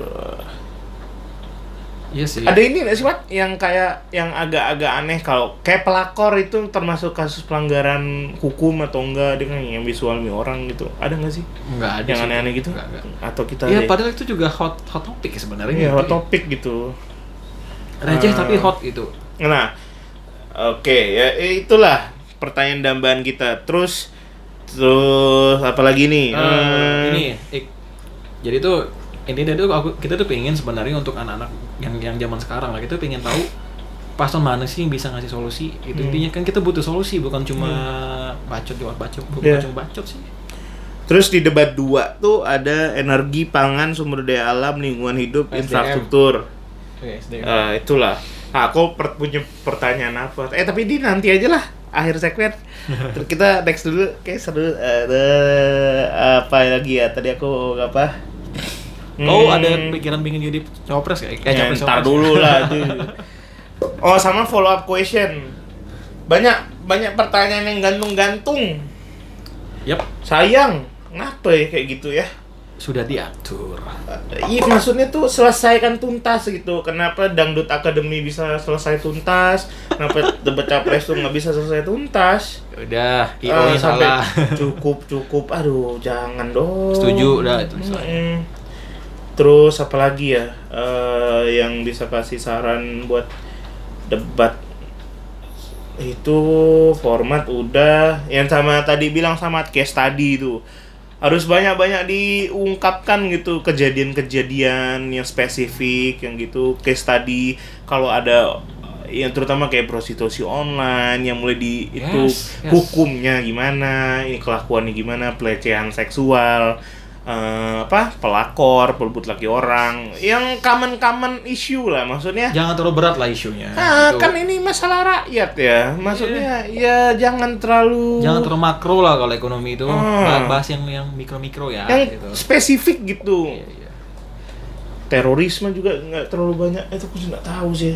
iya sih Ada ini nggak sih, Mat? Yang kayak yang agak-agak aneh kalau kayak pelakor itu termasuk kasus pelanggaran hukum atau enggak dengan yang visualnya orang gitu. Ada nggak sih? nggak ada yang aneh-aneh gitu? Nggak, nggak. Atau kita Iya, ada- padahal itu juga hot hot topic ya sebenarnya. Iya, gitu hot ya. topik gitu. Receh Ah. tapi hot gitu. Nah, oke ya eh, itulah pertanyaan dambaan kita. Terus terus apalagi nih? Eh, Eh, ini, Ik. jadi tuh intinya tuh aku kita tuh pengen sebenarnya untuk anak-anak yang yang zaman sekarang lah kita pengen tahu paslon mana sih yang bisa ngasih solusi itu Hmm. intinya kan kita butuh solusi bukan cuma bacot cuma bacot bukan Iya. cuma bacot sih Terus di debat dua tuh ada energi, pangan, sumber daya alam, lingkungan hidup, SDM. infrastruktur. Oke, SDM. Eh, itulah. Nah, aku per- punya pertanyaan apa? Eh tapi di nanti aja lah akhir segmen. Terus kita next dulu kayak seru ada apa lagi ya? Tadi aku apa? Kau Hmm, ada pikiran pengen jadi cawapres kayak kayak ya, capres ntar cawapres? dulu lah. aduh. oh, sama follow up question. Banyak banyak pertanyaan yang gantung-gantung. Yap, Sayang, ngapa ya kayak gitu ya? Sudah diatur. Iya maksudnya tuh selesaikan tuntas gitu. Kenapa dangdut akademi bisa selesai tuntas? Kenapa debat capres tuh nggak bisa selesai tuntas? Udah, Eh, IO nya sampai salah. cukup cukup. Aduh jangan dong. Setuju, udah, itu selesai. Mm-mm. Terus apa lagi ya eh, yang bisa kasih saran buat debat itu format udah yang sama tadi bilang sama case tadi itu harus banyak-banyak diungkapkan gitu kejadian-kejadian yang spesifik yang gitu case study kalau ada yang terutama kayak prostitusi online yang mulai di itu Yes, yes. hukumnya gimana ini kelakuannya gimana pelecehan seksual eh, apa pelakor pelebut laki orang yang common-common issue lah maksudnya Jangan terlalu berat lah isunya. Ah, gitu. kan ini masalah rakyat ya. Maksudnya ya jangan terlalu Jangan terlalu makro lah kalau ekonomi itu. Ah. Bahas yang yang mikro-mikro ya yang gitu. spesifik gitu. Iya, iya. Terorisme juga nggak terlalu banyak. Itu aku nggak tahu sih.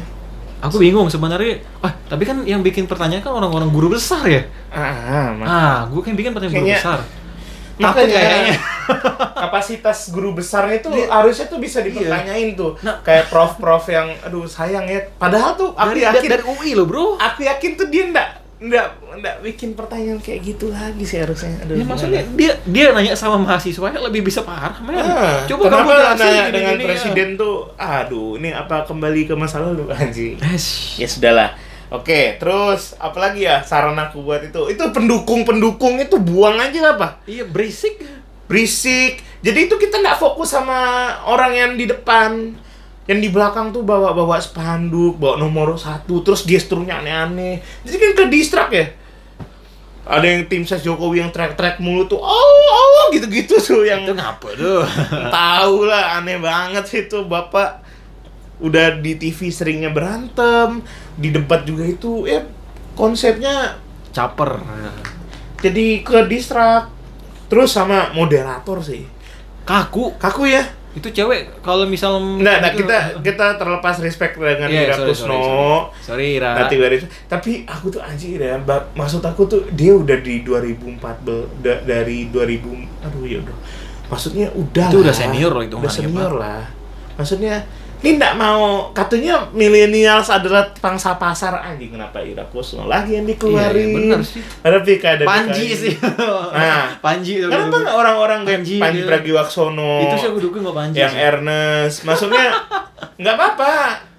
Aku bingung sebenarnya. Ah, tapi kan yang bikin pertanyaan kan orang-orang guru besar ya. Ah, mak- Ah, gue kan bikin pertanyaan guru Kayaknya- besar. Takut kayaknya. kapasitas guru besarnya tuh harusnya tuh bisa dipertanyain tuh. Iya. Nah. Kayak prof-prof yang aduh sayang ya. Padahal tuh aku Dari, yakin dari UI loh, Bro. aku yakin tuh dia nggak nggak nggak bikin pertanyaan kayak gitu lagi sih harusnya. Aduh, Ya maksudnya dia dia nanya sama mahasiswa lebih bisa parah, men. Ah, Coba kamu jelasin nanya gini, dengan gini, presiden tuh, aduh, ini apa kembali ke masa lalu anjing? Ya. Es. Ya sudahlah. Oke, terus apalagi ya saran aku buat itu? Itu pendukung-pendukung itu buang aja apa? Iya berisik. Berisik. Jadi itu kita nggak fokus sama orang yang di depan. Yang di belakang tuh bawa-bawa spanduk, bawa nomor satu, terus gesturnya aneh-aneh. Jadi kan ke distrak ya. Ada yang tim ses Jokowi yang track-track mulu tuh, oh, oh, gitu-gitu tuh yang Itu ngapa tuh? tahu lah aneh banget sih itu bapak udah di TV seringnya berantem di debat juga itu ya konsepnya Caper. jadi ke distrak terus sama moderator sih Kaku. kaku ya Itu cewek kalau misal Nggak, nah, gitu- kita kita terlepas respect dengan Iya, Ira sorry, Kusno sorry, sorry. Sorry, Ira. Tati Waris. tapi aku tuh anjir ya maksud aku tuh dia udah di 2014 da- dari 2000 aduh ya udah maksudnya udah Itu udah lah. senior loh udah hitungannya, senior lah maksudnya ini nggak mau katanya millennials adalah pangsa pasar anjing kenapa Ira Kusno lagi yang dikeluarin Iya, iya, bener sih. ada Pika ada Panji Pika. sih. Nah. Panji itu. kenapa nggak orang-orang kayak Panji, Panji. Pragiwaksono Itu sih aku dukung kok Panji. yang sih. Ernest maksudnya nggak apa-apa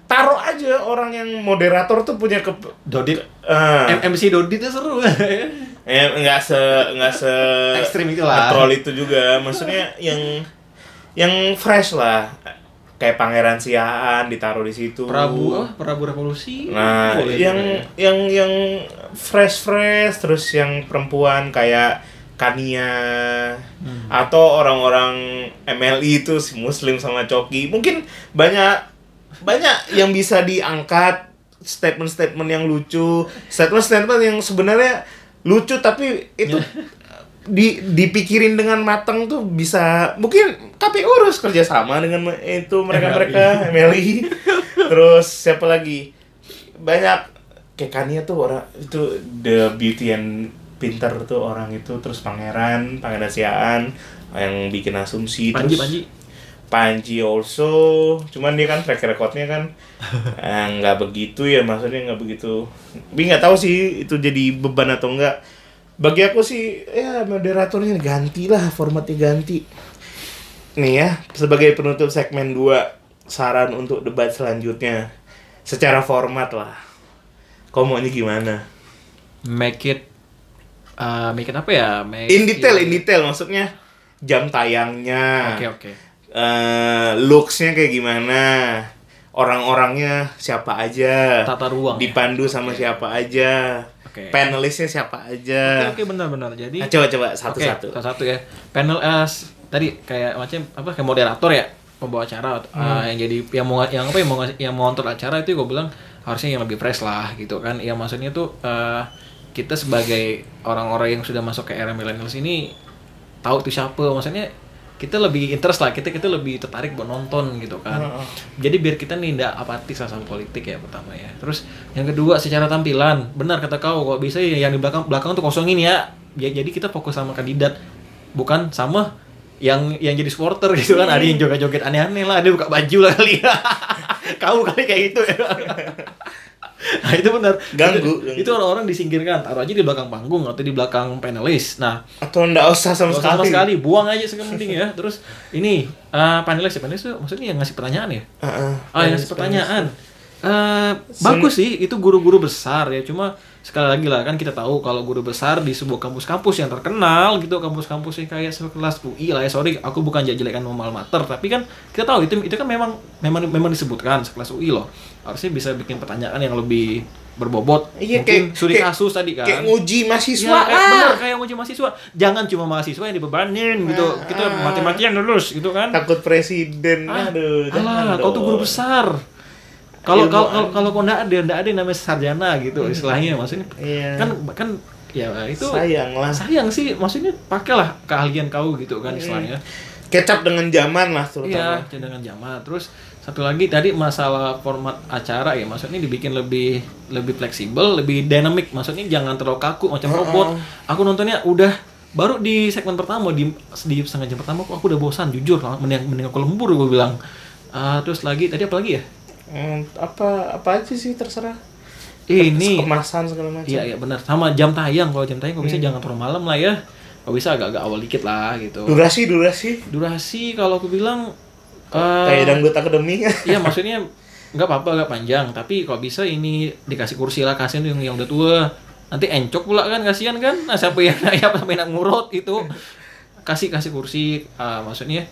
taruh aja orang yang moderator tuh punya ke Dodit. eh M- MC Dodit itu seru. eh, nggak se nggak se Ekstrim itulah. troll itu juga maksudnya yang yang fresh lah kayak Pangeran Siaan ditaruh di situ Prabu, oh, Prabu Revolusi. nah Boleh, yang boleh. yang yang fresh fresh terus yang perempuan kayak Kania Hmm. atau orang-orang MLI itu si Muslim sama Coki mungkin banyak banyak yang bisa diangkat statement-statement yang lucu statement-statement yang sebenarnya lucu tapi itu di dipikirin dengan matang tuh bisa mungkin KPU urus kerjasama dengan itu mereka mereka MLI terus siapa lagi? Banyak. Kayak Kania tuh orang itu the beauty and pinter tuh orang itu. Terus pangeran pangeran siaan yang bikin asumsi. Panji, terus Panji. Panji also. Cuman dia kan track recordnya kan eh, nggak begitu ya maksudnya nggak begitu. Tapi nggak tahu sih itu jadi beban atau enggak bagi aku sih ya moderatornya ganti lah formatnya ganti nih ya sebagai penutup segmen 2 saran untuk debat selanjutnya secara format lah kau maunya gimana Make it uh, make it apa ya? Make in detail in detail maksudnya jam tayangnya Oke, oke. eh looksnya kayak gimana orang-orangnya siapa aja Tata ruang. ya? dipandu sama Oke. siapa aja Oke. panelisnya siapa aja Oke, oke benar-benar. Jadi Nah, coba coba satu-satu satu ya. Panel s- tadi kayak macam apa kayak moderator ya, pembawa acara Hmm. eh, yang jadi yang mau yang apa yang mau yang mau ngontrol acara itu gue bilang harusnya yang lebih fresh lah gitu kan. Ya maksudnya tuh eh, kita sebagai orang-orang yang sudah masuk ke era millennials ini tahu tuh siapa maksudnya kita lebih interest lah kita kita lebih tertarik buat nonton gitu kan. Heeh. jadi biar kita nih tidak apatis sama politik ya pertama ya. Terus yang kedua secara tampilan. Benar kata kau kok bisa ya yang di belakang belakang tuh kosongin ya. Ya jadi kita fokus sama kandidat bukan sama yang yang jadi supporter gitu kan. Ada yang joget-joget aneh-aneh lah ada buka baju lah kali kau kali kayak gitu ya nah itu benar. Ganggu, itu, orang-orang disingkirkan. Taruh aja di belakang panggung atau di belakang panelis. Nah atau enggak usah sama sekali. sama sekali. Buang aja sepenting ya terus ini eh, panelis ya? Panelis tuh maksudnya yang ngasih pertanyaan ya? Heeh. ah. Yang ngasih pertanyaan. Eh bagus sih. Itu guru-guru besar ya. Cuma sekali lagi lah kan kita tahu kalau guru besar di sebuah kampus-kampus yang terkenal gitu kampus-kampus yang kayak sekelas UI lah ya. Sorry aku bukan jelek-jelekan normal mater. Tapi kan kita tahu itu itu kan memang memang memang disebutkan sekelas UI loh harusnya bisa bikin pertanyaan yang lebih berbobot Iya, mungkin kayak- studi kayak- kasus tadi kan Kayak nguji mahasiswa. Ya, kayak, ah. bener kayak nguji mahasiswa. Jangan cuma mahasiswa yang dibebanin gitu. Kita Ah. mati-matian lulus gitu kan. Takut presiden. Ah, Aduh, Alah, kau tuh guru besar. Kalau Ilmu kalau kalau kau nggak ada nggak ada yang namanya sarjana gitu istilahnya maksudnya. Iya. Kan kan ya itu Sayang lah. sayang sih maksudnya pakailah keahlian kau gitu kan istilahnya. Kecap dengan zaman lah Iya, terutama. dengan zaman. Terus satu lagi tadi masalah format acara ya, maksudnya dibikin lebih lebih fleksibel, lebih dynamic. Maksudnya jangan terlalu kaku macam robot. Aku nontonnya udah baru di segmen pertama di di setengah jam pertama kok aku udah bosan jujur mending mending aku lembur gue bilang. Ah, terus lagi tadi apa lagi ya? Hmm, apa apa aja sih terserah. Ini Kemasan segala macam. Iya iya benar. Sama jam tayang kalau jam tayang kok bisa jangan terlalu malam lah ya. Kalau bisa agak-agak awal dikit lah gitu. Durasi durasi. Durasi kalau aku bilang eh, Kayak dangdut akademi. Iya maksudnya nggak apa-apa nggak panjang. Tapi kalau bisa ini dikasih kursi lah kasihan yang yang udah tua. Nanti encok pula kan kasihan kan? Nah siapa yang ya sampai nak ngurut itu kasih kasih kursi. Ah, maksudnya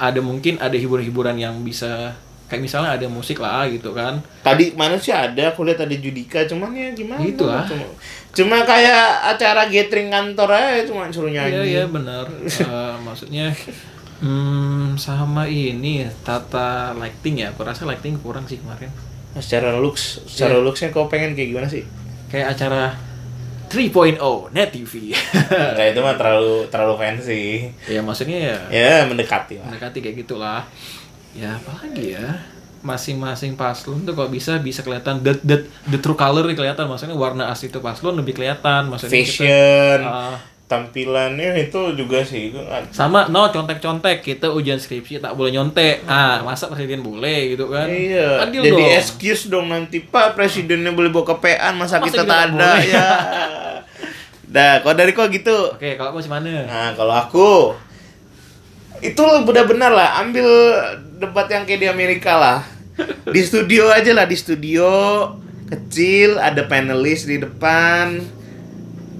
ada mungkin ada hiburan-hiburan yang bisa kayak misalnya ada musik lah gitu kan. Tadi mana sih ada, aku lihat ada Judika, cuman ya gimana? Gitu lah. Cuma, cuma kayak acara gathering kantor aja, cuma suruh iya nyanyi. iya benar. Eh, maksudnya hmm, sama ini tata lighting ya aku rasa lighting kurang sih kemarin Nah, secara looks, secara Iya. looksnya kau pengen kayak gimana sih? kayak acara 3.0 net TV Nah, itu mah terlalu terlalu fancy. ya maksudnya ya Ya mendekati lah. mendekati kayak gitulah ya apalagi ya masing-masing paslon tuh kalau bisa bisa kelihatan the, the, the true color nih kelihatan maksudnya warna asli itu paslon lebih kelihatan maksudnya kita- Fashion, Ah. Tampilannya itu juga sih. sama no contek-contek kita ujian skripsi tak boleh nyontek ah masa presiden boleh gitu kan Iya, Adil jadi dong. excuse dong nanti Pak presidennya boleh bawa kepean masa, Masa kita tak ada boleh? ya. Dah, kalau dari kau gitu. oke kalau aku mana Nah, kalau aku itu benar-benar lah ambil debat yang kayak di Amerika lah. Di studio aja lah, di studio kecil ada panelis di depan.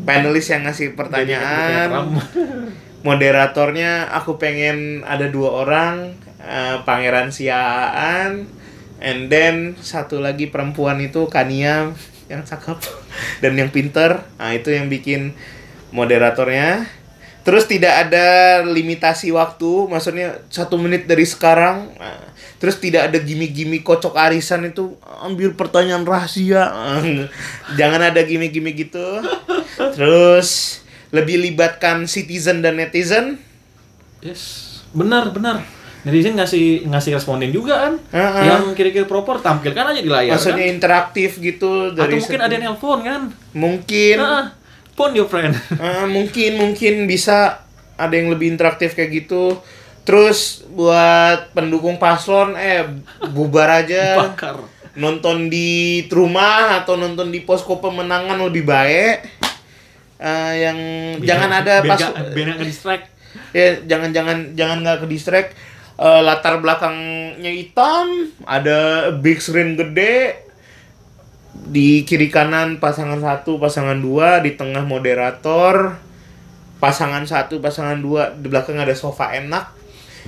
Panelis yang ngasih pertanyaan. Moderatornya aku pengen ada dua orang eh, pangeran siaan and then satu lagi perempuan itu Kania yang cakep dan yang pinter. Nah itu yang bikin moderatornya. Terus tidak ada limitasi waktu maksudnya satu menit dari sekarang. Nah, terus tidak ada gimmick-gimmick kocok arisan itu ambil pertanyaan rahasia. Jangan ada gimmick-gimmick gitu terus lebih libatkan citizen dan netizen? Yes. Benar benar. Netizen ngasih ngasih responden juga kan? Heeh. yang kira-kira proper tampilkan aja di layar maksudnya kan? interaktif gitu atau dari mungkin segi- ada yang nelpon kan? Mungkin. Nah, phone your friend. eh, mungkin mungkin bisa ada yang lebih interaktif kayak gitu. Terus buat pendukung paslon eh bubar aja. Bakar. nonton di rumah atau nonton di posko pemenangan lebih baik Eh, yang jangan ada biar pas biar nggak distract. ya jangan jangan jangan nggak ke distract Eh, latar belakangnya hitam ada big screen gede di kiri kanan pasangan satu pasangan dua di tengah moderator pasangan satu pasangan dua di belakang ada sofa enak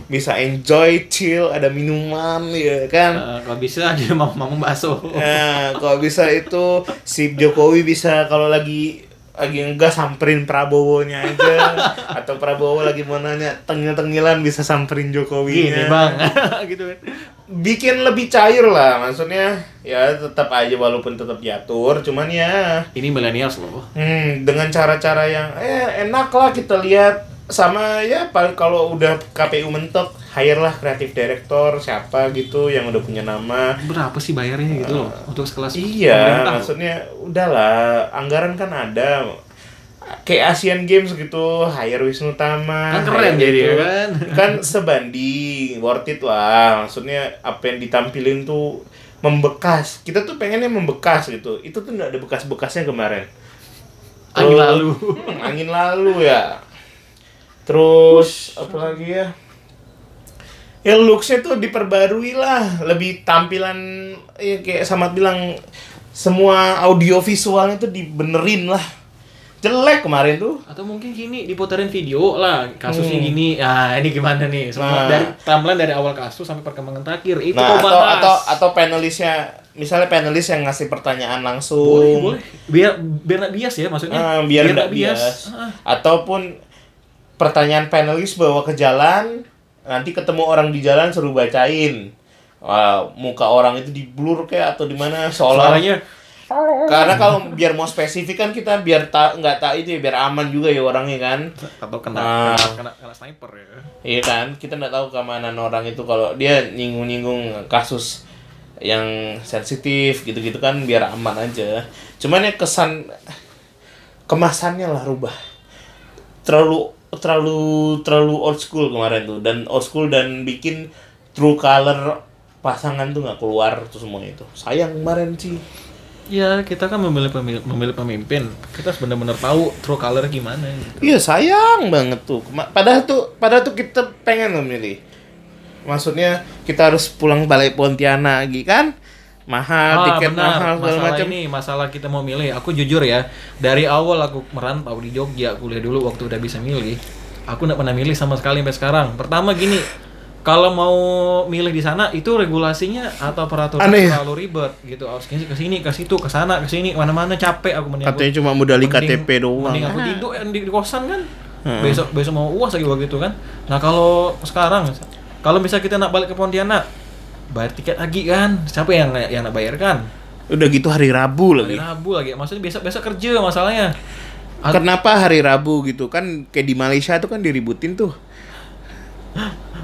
bisa enjoy chill ada minuman ya kan Eh, kalau bisa aja mau mau bakso. Nah, kalau bisa itu si Jokowi bisa kalau lagi lagi enggak samperin Prabowo-nya aja. Atau Prabowo lagi mau nanya tengil-tengilan bisa samperin Jokowi Gini bang, gitu. Kan. bikin lebih cair lah maksudnya. Ya tetap aja walaupun tetap diatur cuman ya Ini millennials loh. hmm, dengan cara-cara yang eh enak lah kita lihat sama ya paling kalau udah KPU mentok hire lah kreatif director siapa gitu yang udah punya nama Berapa sih bayarnya gitu loh untuk sekelas Iya, pemerintah loh. maksudnya udahlah, anggaran kan ada. Kayak Asian Games gitu, hire Wisnu Tama. Kan keren jadi gitu. kan? Kan sebanding, worth it lah. Maksudnya apa yang ditampilin tuh membekas. Kita tuh pengennya membekas gitu. Itu tuh nggak ada bekas-bekasnya kemarin. Angin lalu. Hmm, angin lalu ya. Terus apa lagi ya? Ya looksnya tuh diperbarui lah, lebih tampilan ya kayak sama bilang semua audio visualnya tuh dibenerin lah. Jelek kemarin tuh. Atau mungkin gini diputerin video lah kasusnya Hmm. gini. Ah ini gimana nih? Nah. Semua dari timeline dari awal kasus sampai perkembangan terakhir itu Nah, atau bahas. atau atau panelisnya misalnya panelis yang ngasih pertanyaan langsung. boleh boleh biar biar nggak bias ya maksudnya Ah, biar nggak bias. Ah, Ataupun pertanyaan panelis bawa ke jalan, nanti ketemu orang di jalan suruh bacain. Wah, muka orang itu di blur kayak atau di mana? Seolah. Suaranya? Karena kalau biar mau spesifik kan kita biar tak nggak tak itu ya biar aman juga ya orangnya kan. Atau kena Ah. kena, kena kena sniper ya. Iya kan? Kita nggak tahu keamanan orang itu. Kalau dia nyinggung-nyinggung kasus yang sensitif gitu-gitu kan biar aman aja. Cuman ya kesan kemasannya lah rubah. Terlalu terlalu terlalu old school kemarin tuh dan old school dan bikin true color pasangan tuh nggak keluar tuh semua itu sayang kemarin sih ya kita kan memilih pemimpin, memilih pemimpin kita harus benar-benar tahu true color gimana gitu. Iya sayang banget tuh. Padahal tuh, padahal tuh kita pengen memilih. Maksudnya kita harus pulang balik Pontianak lagi kan? Mahal, Ah, tiket benar. mahal segala masalah macam. ini masalah kita mau milih aku jujur ya dari awal aku merantau di Jogja kuliah dulu waktu udah bisa milih aku nggak pernah milih sama sekali sampai sekarang pertama gini kalau mau milih di sana itu regulasinya atau peraturan Aneh ya? terlalu ribet gitu harus ke sini ke situ ke sana ke sini mana-mana capek aku mending aku- Katanya cuma modali mending- KTP doang. mending aku Ah. tidur yang di, di kosan kan Heeh. besok besok mau uas lagi begitu kan nah kalau sekarang kalau misalnya kita nak balik ke Pontianak bayar tiket lagi kan siapa yang yang nak bayarkan Udah gitu hari Rabu lagi. hari Rabu lagi maksudnya besok besok kerja masalahnya Kenapa hari Rabu gitu kan kayak di Malaysia tuh kan diributin tuh.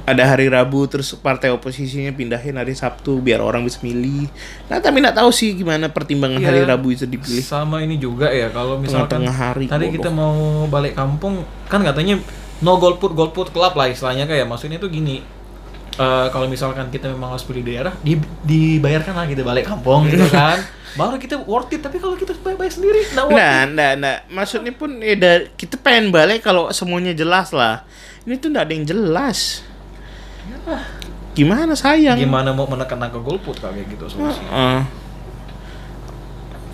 Ada hari Rabu terus partai oposisinya pindahin hari Sabtu biar orang bisa milih. Nah tapi nggak tahu sih gimana pertimbangan Iya. hari Rabu itu dipilih. sama ini juga ya kalau misalkan Tengah-tengah hari, tadi bodoh. kita mau balik kampung kan katanya no golput golput club lah istilahnya kayak maksudnya itu gini eh, kalau misalkan kita memang harus beli daerah di, dibayarkan lah kita balik kampung gitu kan baru kita worth it tapi kalau kita bayar, sendiri nggak worth Nah, it nah, nah, maksudnya pun ya da- kita pengen balik kalau semuanya jelas lah. Ini tuh nggak ada yang jelas. Gimana sayang? gimana mau menekan angka golput kayak gitu solusinya Heeh.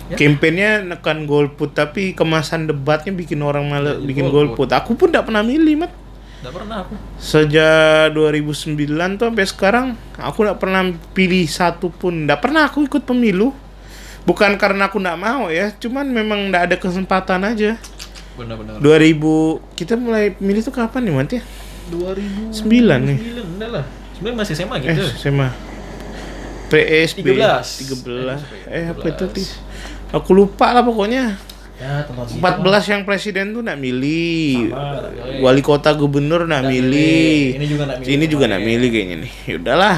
Ya. Kampanyenya nekan golput tapi kemasan debatnya bikin orang malah bikin golput. Aku pun nggak pernah milih, Mat. Nggak pernah aku Sejak 2009 tuh sampai sekarang aku nggak pernah pilih satu pun. Nggak pernah aku ikut pemilu. Bukan karena aku nggak mau ya, cuman memang nggak ada kesempatan aja. benar-benar 2000 kita mulai milih tuh kapan nih, ya? 2009 Sembilan nih. enggak lah sebenarnya masih SMA Eh, gitu SMA. PSB 13. 13. Eh, apa itu? Aku lupa lah pokoknya. Ya tonton 14 yang presiden tuh nak milih. Sama. Wali kota gubernur nak milih. Ini juga nak milih Ini juga nak milih kayaknya nih. Yaudahlah.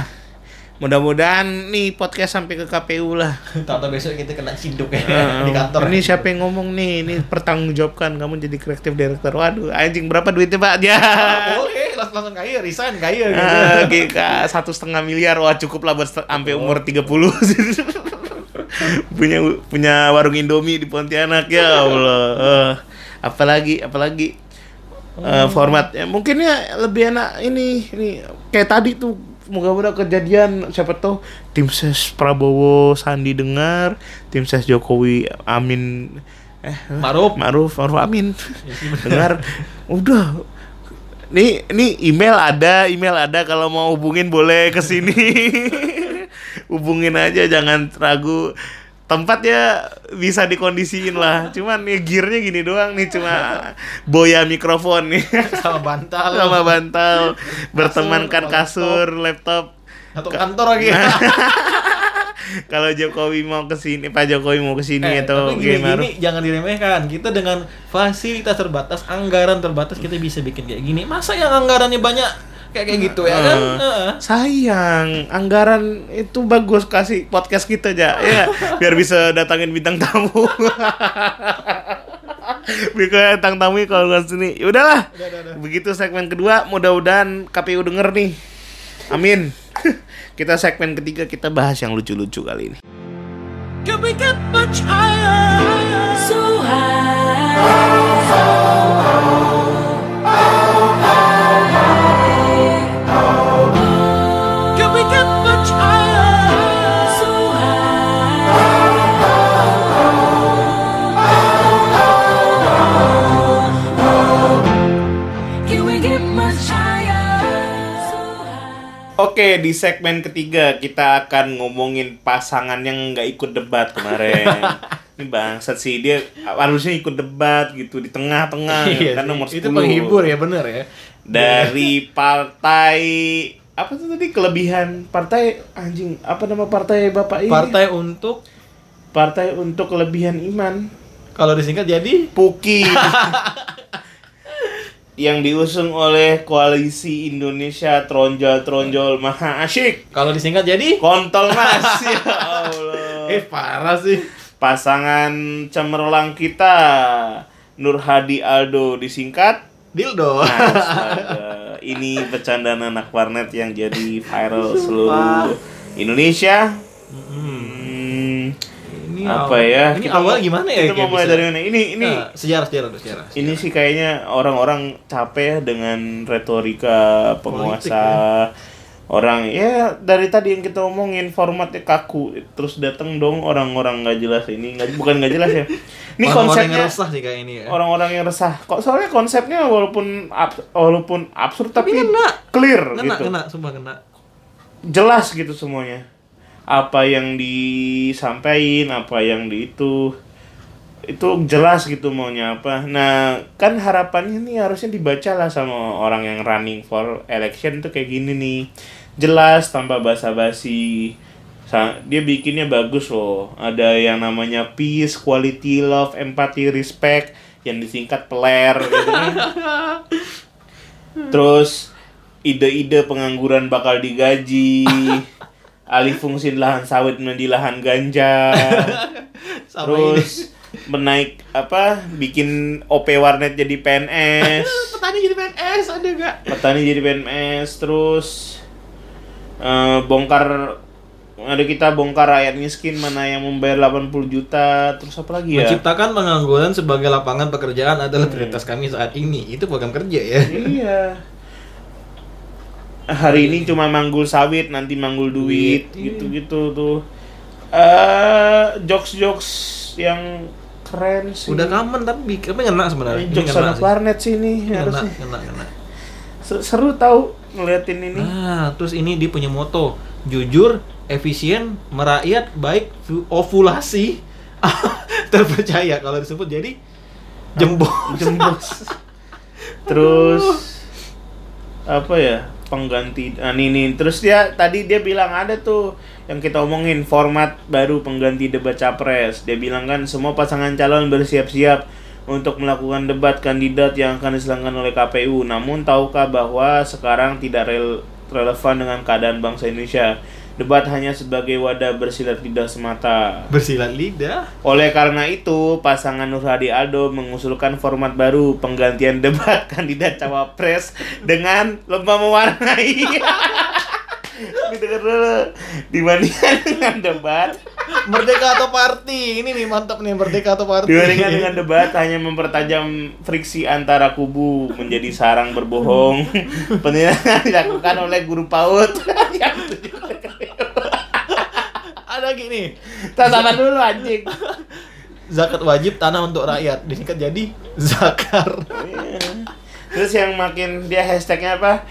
Mudah-mudahan nih podcast sampai ke KPU lah. Tahu besok kita kena ciduk ya Eh, di kantor. Ini siapa yang ngomong nih? Ini pertanggungjawabkan kamu jadi kreatif director. Waduh, anjing berapa duitnya Pak? Ya. Ah, boleh langsung, langsung kaya, resign kaya gitu. GK satu setengah miliar wah cukup lah buat sampai umur 30 punya punya warung Indomie di Pontianak ya Allah. Eh, apalagi apalagi eh, formatnya mungkin ya lebih enak ini ini kayak tadi tuh moga-moga kejadian siapa tahu tim ses Prabowo Sandi dengar tim ses Jokowi Amin eh Maruf. Maruf Maruf Amin dengar. Udah. Nih nih email ada email ada kalau mau hubungin boleh ke sini hubungin aja jangan ragu. Tempatnya bisa dikondisiin lah. Cuman nih gearnya gini doang nih cuma boya mikrofon nih. Sama bantal. sama bantal. Bertemankan kasur laptop. Atau kantor lagi. kalau Jokowi mau ke sini Pak Jokowi mau ke sini Eh, atau gimana? jangan diremehkan. Kita dengan fasilitas terbatas, anggaran terbatas kita bisa bikin kayak gini. Masa yang anggarannya banyak kayak kayak gitu ya kan? Heeh. sayang anggaran itu bagus kasih podcast kita aja ya biar bisa datangin bintang tamu biar bintang tamu kalau nggak sini ya udahlah begitu segmen kedua mudah-mudahan KPU denger nih amin kita segmen ketiga kita bahas yang lucu-lucu kali ini Can we get much higher? So high. So high. Oke, di segmen ketiga kita akan ngomongin pasangan yang nggak ikut debat kemarin. Ini bangsat sih dia harusnya ikut debat gitu di tengah-tengah Iya kan nomor 10. Itu penghibur ya bener ya. Dari partai apa tuh tadi kelebihan partai anjing apa nama partai Bapak ini? Partai untuk Partai untuk kelebihan iman. kalau disingkat jadi Puki. yang diusung oleh koalisi Indonesia tronjol-tronjol maha asyik. kalau disingkat jadi Kontol mas ya Allah. eh parah sih. Pasangan cemerlang kita Nur Hadi Aldo disingkat Dildo. Astaga. Ini bercandaan anak warnet yang jadi viral seluruh Indonesia. Hmm, apa awal- ya? Ini Kita awal mau- gimana ya? Kita mau mulai dari mana? Ini ini Nah, sejarah sejarah dulu, sejarah. ini sih kayaknya orang-orang capek ya dengan retorika penguasa orang ya dari tadi yang kita omongin formatnya kaku terus datang dong orang-orang nggak jelas ini nggak bukan nggak jelas ya ini yang konsepnya resah sih kayak ini ya. orang-orang yang resah kok soalnya konsepnya walaupun ab- walaupun absurd tapi, ngena. clear Kena, gitu kena, sumpah kena. jelas gitu semuanya apa yang disampaikan apa yang di itu itu jelas gitu maunya apa. Nah kan harapannya nih harusnya dibaca lah sama orang yang running for election tuh kayak gini nih. Jelas tanpa basa-basi. Sa- dia bikinnya bagus loh. Ada yang namanya peace quality love empathy respect yang disingkat peler gitu kan. Terus ide-ide pengangguran bakal digaji, alih fungsi lahan sawit menjadi lahan ganja. Sama terus menaik apa bikin OP warnet jadi PNS, Petani jadi PNS ada gak? petani jadi PNS, terus eh, bongkar ada kita bongkar rakyat miskin mana yang membayar 80 juta, terus apa lagi ya? Menciptakan pengangguran sebagai lapangan pekerjaan adalah prioritas kami saat ini. Itu program kerja ya. Iya. Hari ini cuma manggul sawit, nanti manggul duit, iya. gitu-gitu tuh. Eh, jokes-jokes yang keren sih. Udah common tapi tapi ngena sebenarnya. Eh, Ini jokes anak warnet sih ini Ngena, harusnya. ngena, ngena. Se- Seru tahu ngeliatin ini. Nah, terus ini dia punya moto, jujur, efisien, merakyat, baik, ovulasi, terpercaya kalau disebut jadi jembos. Jembos. Terus apa ya? Pengganti ah, ini nih. Terus dia tadi dia bilang ada tuh yang kita omongin format baru pengganti debat capres. Dia bilang kan semua pasangan calon bersiap-siap untuk melakukan debat kandidat yang akan diselenggarakan oleh KPU. Namun tahukah bahwa sekarang tidak rel- relevan dengan keadaan bangsa Indonesia? Debat hanya sebagai wadah bersilat lidah semata. Bersilat lidah. Oleh karena itu, pasangan Nur Hadi Aldo mengusulkan format baru penggantian debat kandidat cawapres dengan lomba mewarnai. Ini denger dulu. Dibandingkan dengan debat, Merdeka atau party. Ini nih mantap nih merdeka atau party. dibandingkan dengan debat hanya mempertajam friksi antara kubu menjadi sarang berbohong. Penilaian dilakukan oleh guru PAUD yang Ada gini. Tatapan dulu anjing. Zakat wajib tanah untuk rakyat. Disingkat jadi zakar. Terus yang makin dia hashtagnya apa?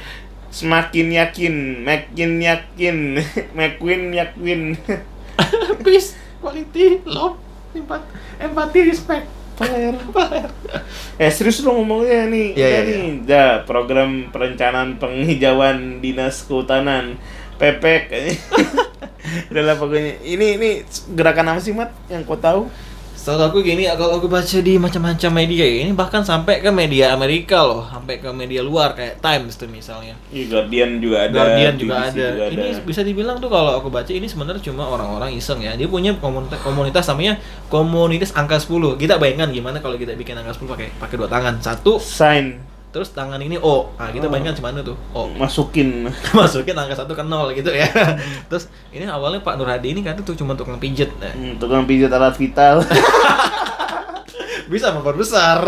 Semakin yakin, makin yakin, McQueen yakin. Peace, quality, love, empat, empati, respect. Peler, Eh serius lo ngomongnya nih, Udah iya, nih, dah program perencanaan penghijauan dinas kehutanan, pepek. Udah lah pokoknya. Ini ini gerakan apa sih mat yang kau tahu? Setahu aku gini, kalau aku baca di macam-macam media ini bahkan sampai ke media Amerika loh, sampai ke media luar kayak Times tuh misalnya. Iya Guardian juga ada. Guardian juga BBC ada. Ini bisa dibilang tuh kalau aku baca ini sebenarnya cuma orang-orang iseng ya. Dia punya komunitas, komunitas namanya komunitas angka 10. Kita bayangkan gimana kalau kita bikin angka 10 pakai pakai dua tangan. Satu, sign terus tangan ini O. Nah, kita Oh. bayangkan gimana tuh? O. masukin. Masukin angka satu ke nol gitu ya. terus ini awalnya Pak Nur Hadi ini kan tuh cuma tukang pijet. Nah, Hmm, tukang pijat alat vital. bisa memperbesar.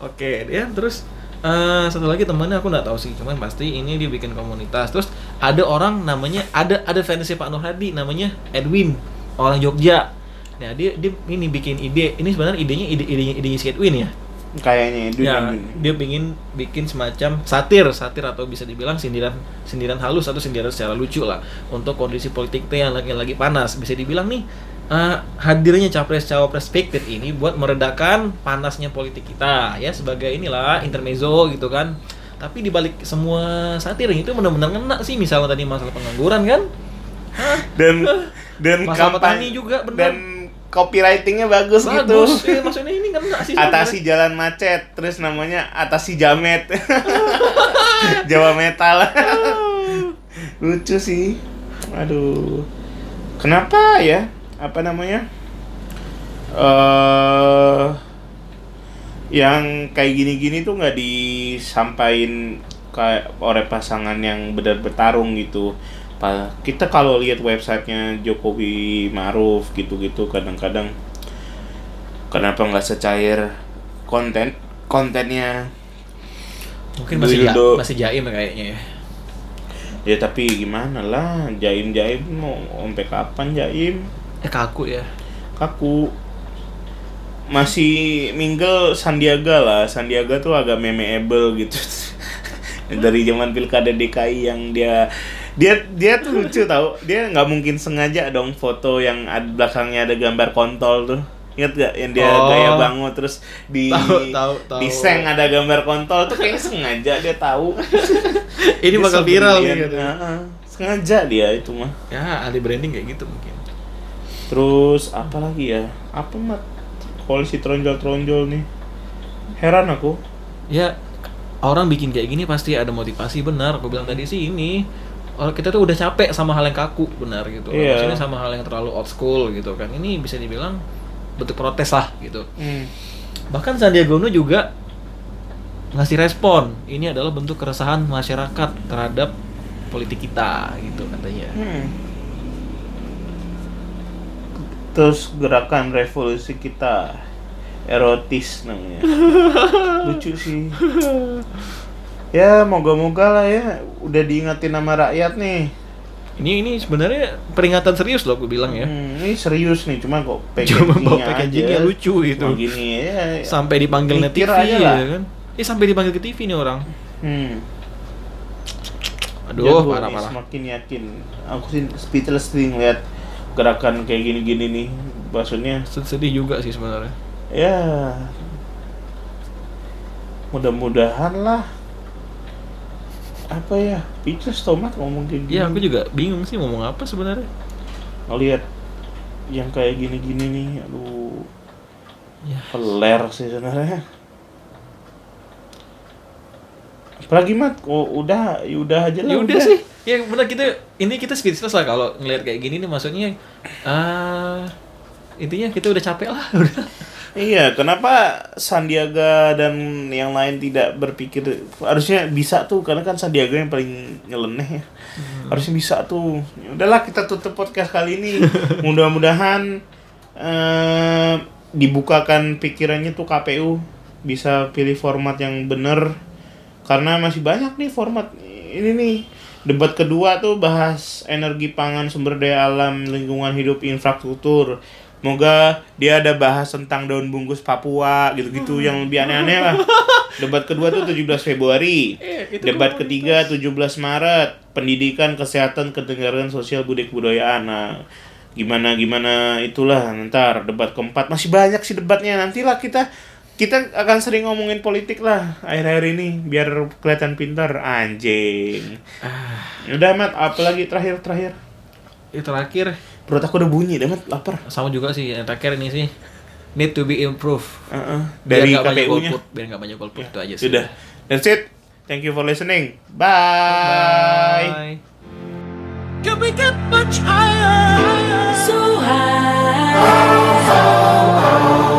Oke, dia terus eh satu lagi temannya aku nggak tahu sih, cuman pasti ini dia bikin komunitas. Terus ada orang namanya ada ada fansnya Pak Nur Hadi namanya Edwin, orang Jogja. Nah, dia dia ini bikin ide. Ini sebenarnya idenya ide idenya idenya si Edwin ya. Kayaknya Edwin Ya, Edwin. dia pingin bikin semacam satir, satir atau bisa dibilang sindiran sindiran halus atau sindiran secara lucu lah untuk kondisi politik yang lagi lagi panas. Bisa dibilang nih eh, hadirnya capres cawapres fake it ini buat meredakan panasnya politik kita ya sebagai inilah intermezzo gitu kan. Tapi dibalik semua satir itu benar-benar ngena sih misalnya tadi masalah pengangguran kan. Hah? dan dan Masalah kampanye- petani juga, bener. dan copywritingnya bagus, Bagus, gitu eh, maksudnya ini ngena sih. atasi jalan macet terus namanya atasi jamet. Jawa metal. Lucu sih. Aduh. Kenapa ya? Apa namanya? Eh yang kayak gini-gini tuh nggak disampaikan kayak oleh pasangan yang benar bertarung gitu kita kalau lihat websitenya Jokowi Maruf gitu-gitu kadang-kadang kenapa nggak secair konten kontennya? Mungkin masih ja, masih jaim kayaknya ya. ya tapi gimana lah jaim jaim mau sampai kapan jaim? Eh kaku ya. kaku. Masih mingle Sandiaga lah Sandiaga tuh agak memeable gitu. Dari zaman pilkada DKI yang dia dia dia tuh lucu tau dia nggak mungkin sengaja dong foto yang ada belakangnya ada gambar kontol tuh ingat gak yang dia Oh. gaya bangun terus di Tahu, tahu, tahu. di seng ada gambar kontol tuh kayaknya sengaja dia tahu Ini Dia bakal viral nih sebelian. gitu. Heeh. sengaja dia itu mah Ya, ahli branding kayak gitu mungkin. Terus apa lagi ya? Apa mat? Koalisi tronjol-tronjol nih. Heran aku. Ya, orang bikin kayak gini pasti ada motivasi benar. Aku bilang tadi sih ini kita tuh udah capek sama hal yang kaku benar gitu. Iya. Maksudnya sama hal yang terlalu old school gitu kan. Ini bisa dibilang bentuk protes lah gitu. Hmm. Bahkan Sandiaga Uno juga ngasih respon. Ini adalah bentuk keresahan masyarakat terhadap politik kita gitu katanya. Hmm. Terus gerakan revolusi kita erotis namanya. Lucu sih. Ya, moga-moga lah ya udah diingetin nama rakyat nih. Ini ini sebenarnya peringatan serius loh aku bilang ya. Hmm, ini serius nih, cuma kok Cuma bawa packagingnya lucu gitu. Cuma gini ya. Sampai dipanggil net Mikir TV aja lah. ya kan. Eh sampai dipanggil ke TV nih orang. Hmm. Aduh, Jago parah nih, parah. Semakin yakin. Aku sih speechless sih ngeliat gerakan kayak gini-gini nih. Maksudnya, Sedih juga sih sebenarnya. ya mudah-mudahan lah. Apa ya? Speechless tomat ngomong kayak gini. Iya, aku juga bingung sih ngomong apa sebenarnya. Ngeliat yang kayak gini-gini nih, aduh, Ya. peler sih sebenarnya. Apalagi mat, oh, udah, ya udah aja lah. Ya udah sih. Ya benar kita ini kita speechless lah kalau ngelihat kayak gini nih maksudnya ah intinya kita udah capek lah udah. Iya, kenapa Sandiaga dan yang lain tidak berpikir harusnya bisa tuh karena kan Sandiaga yang paling nyeleneh ya. Harusnya bisa tuh. Ya Udahlah kita tutup podcast kali ini. Mudah-mudahan eh, dibukakan pikirannya tuh KPU bisa pilih format yang bener karena masih banyak nih format ini nih debat kedua tuh bahas energi pangan sumber daya alam lingkungan hidup infrastruktur Semoga dia ada bahas tentang daun bungkus Papua gitu-gitu yang lebih aneh-aneh lah. Debat kedua tuh 17 Februari. Eh, Debat ketiga 17 Maret. Pendidikan, kesehatan, kedengaran sosial, budaya kebudayaan. Nah, gimana gimana itulah. Ntar debat keempat. Masih banyak sih debatnya. Nantilah kita kita akan sering ngomongin politik lah akhir-akhir ini biar kelihatan pintar. Anjing. Udah mat apalagi terakhir terakhir Yang terakhir perut aku udah bunyi deh mat lapar sama juga sih yang terakhir ini sih need to be improved. Heeh. Biar dari KPU-nya. golput, biar nggak banyak golput itu aja sih. Sudah. That's it. Thank you for listening. Bye. Bye. Can we get much higher? So high. Can we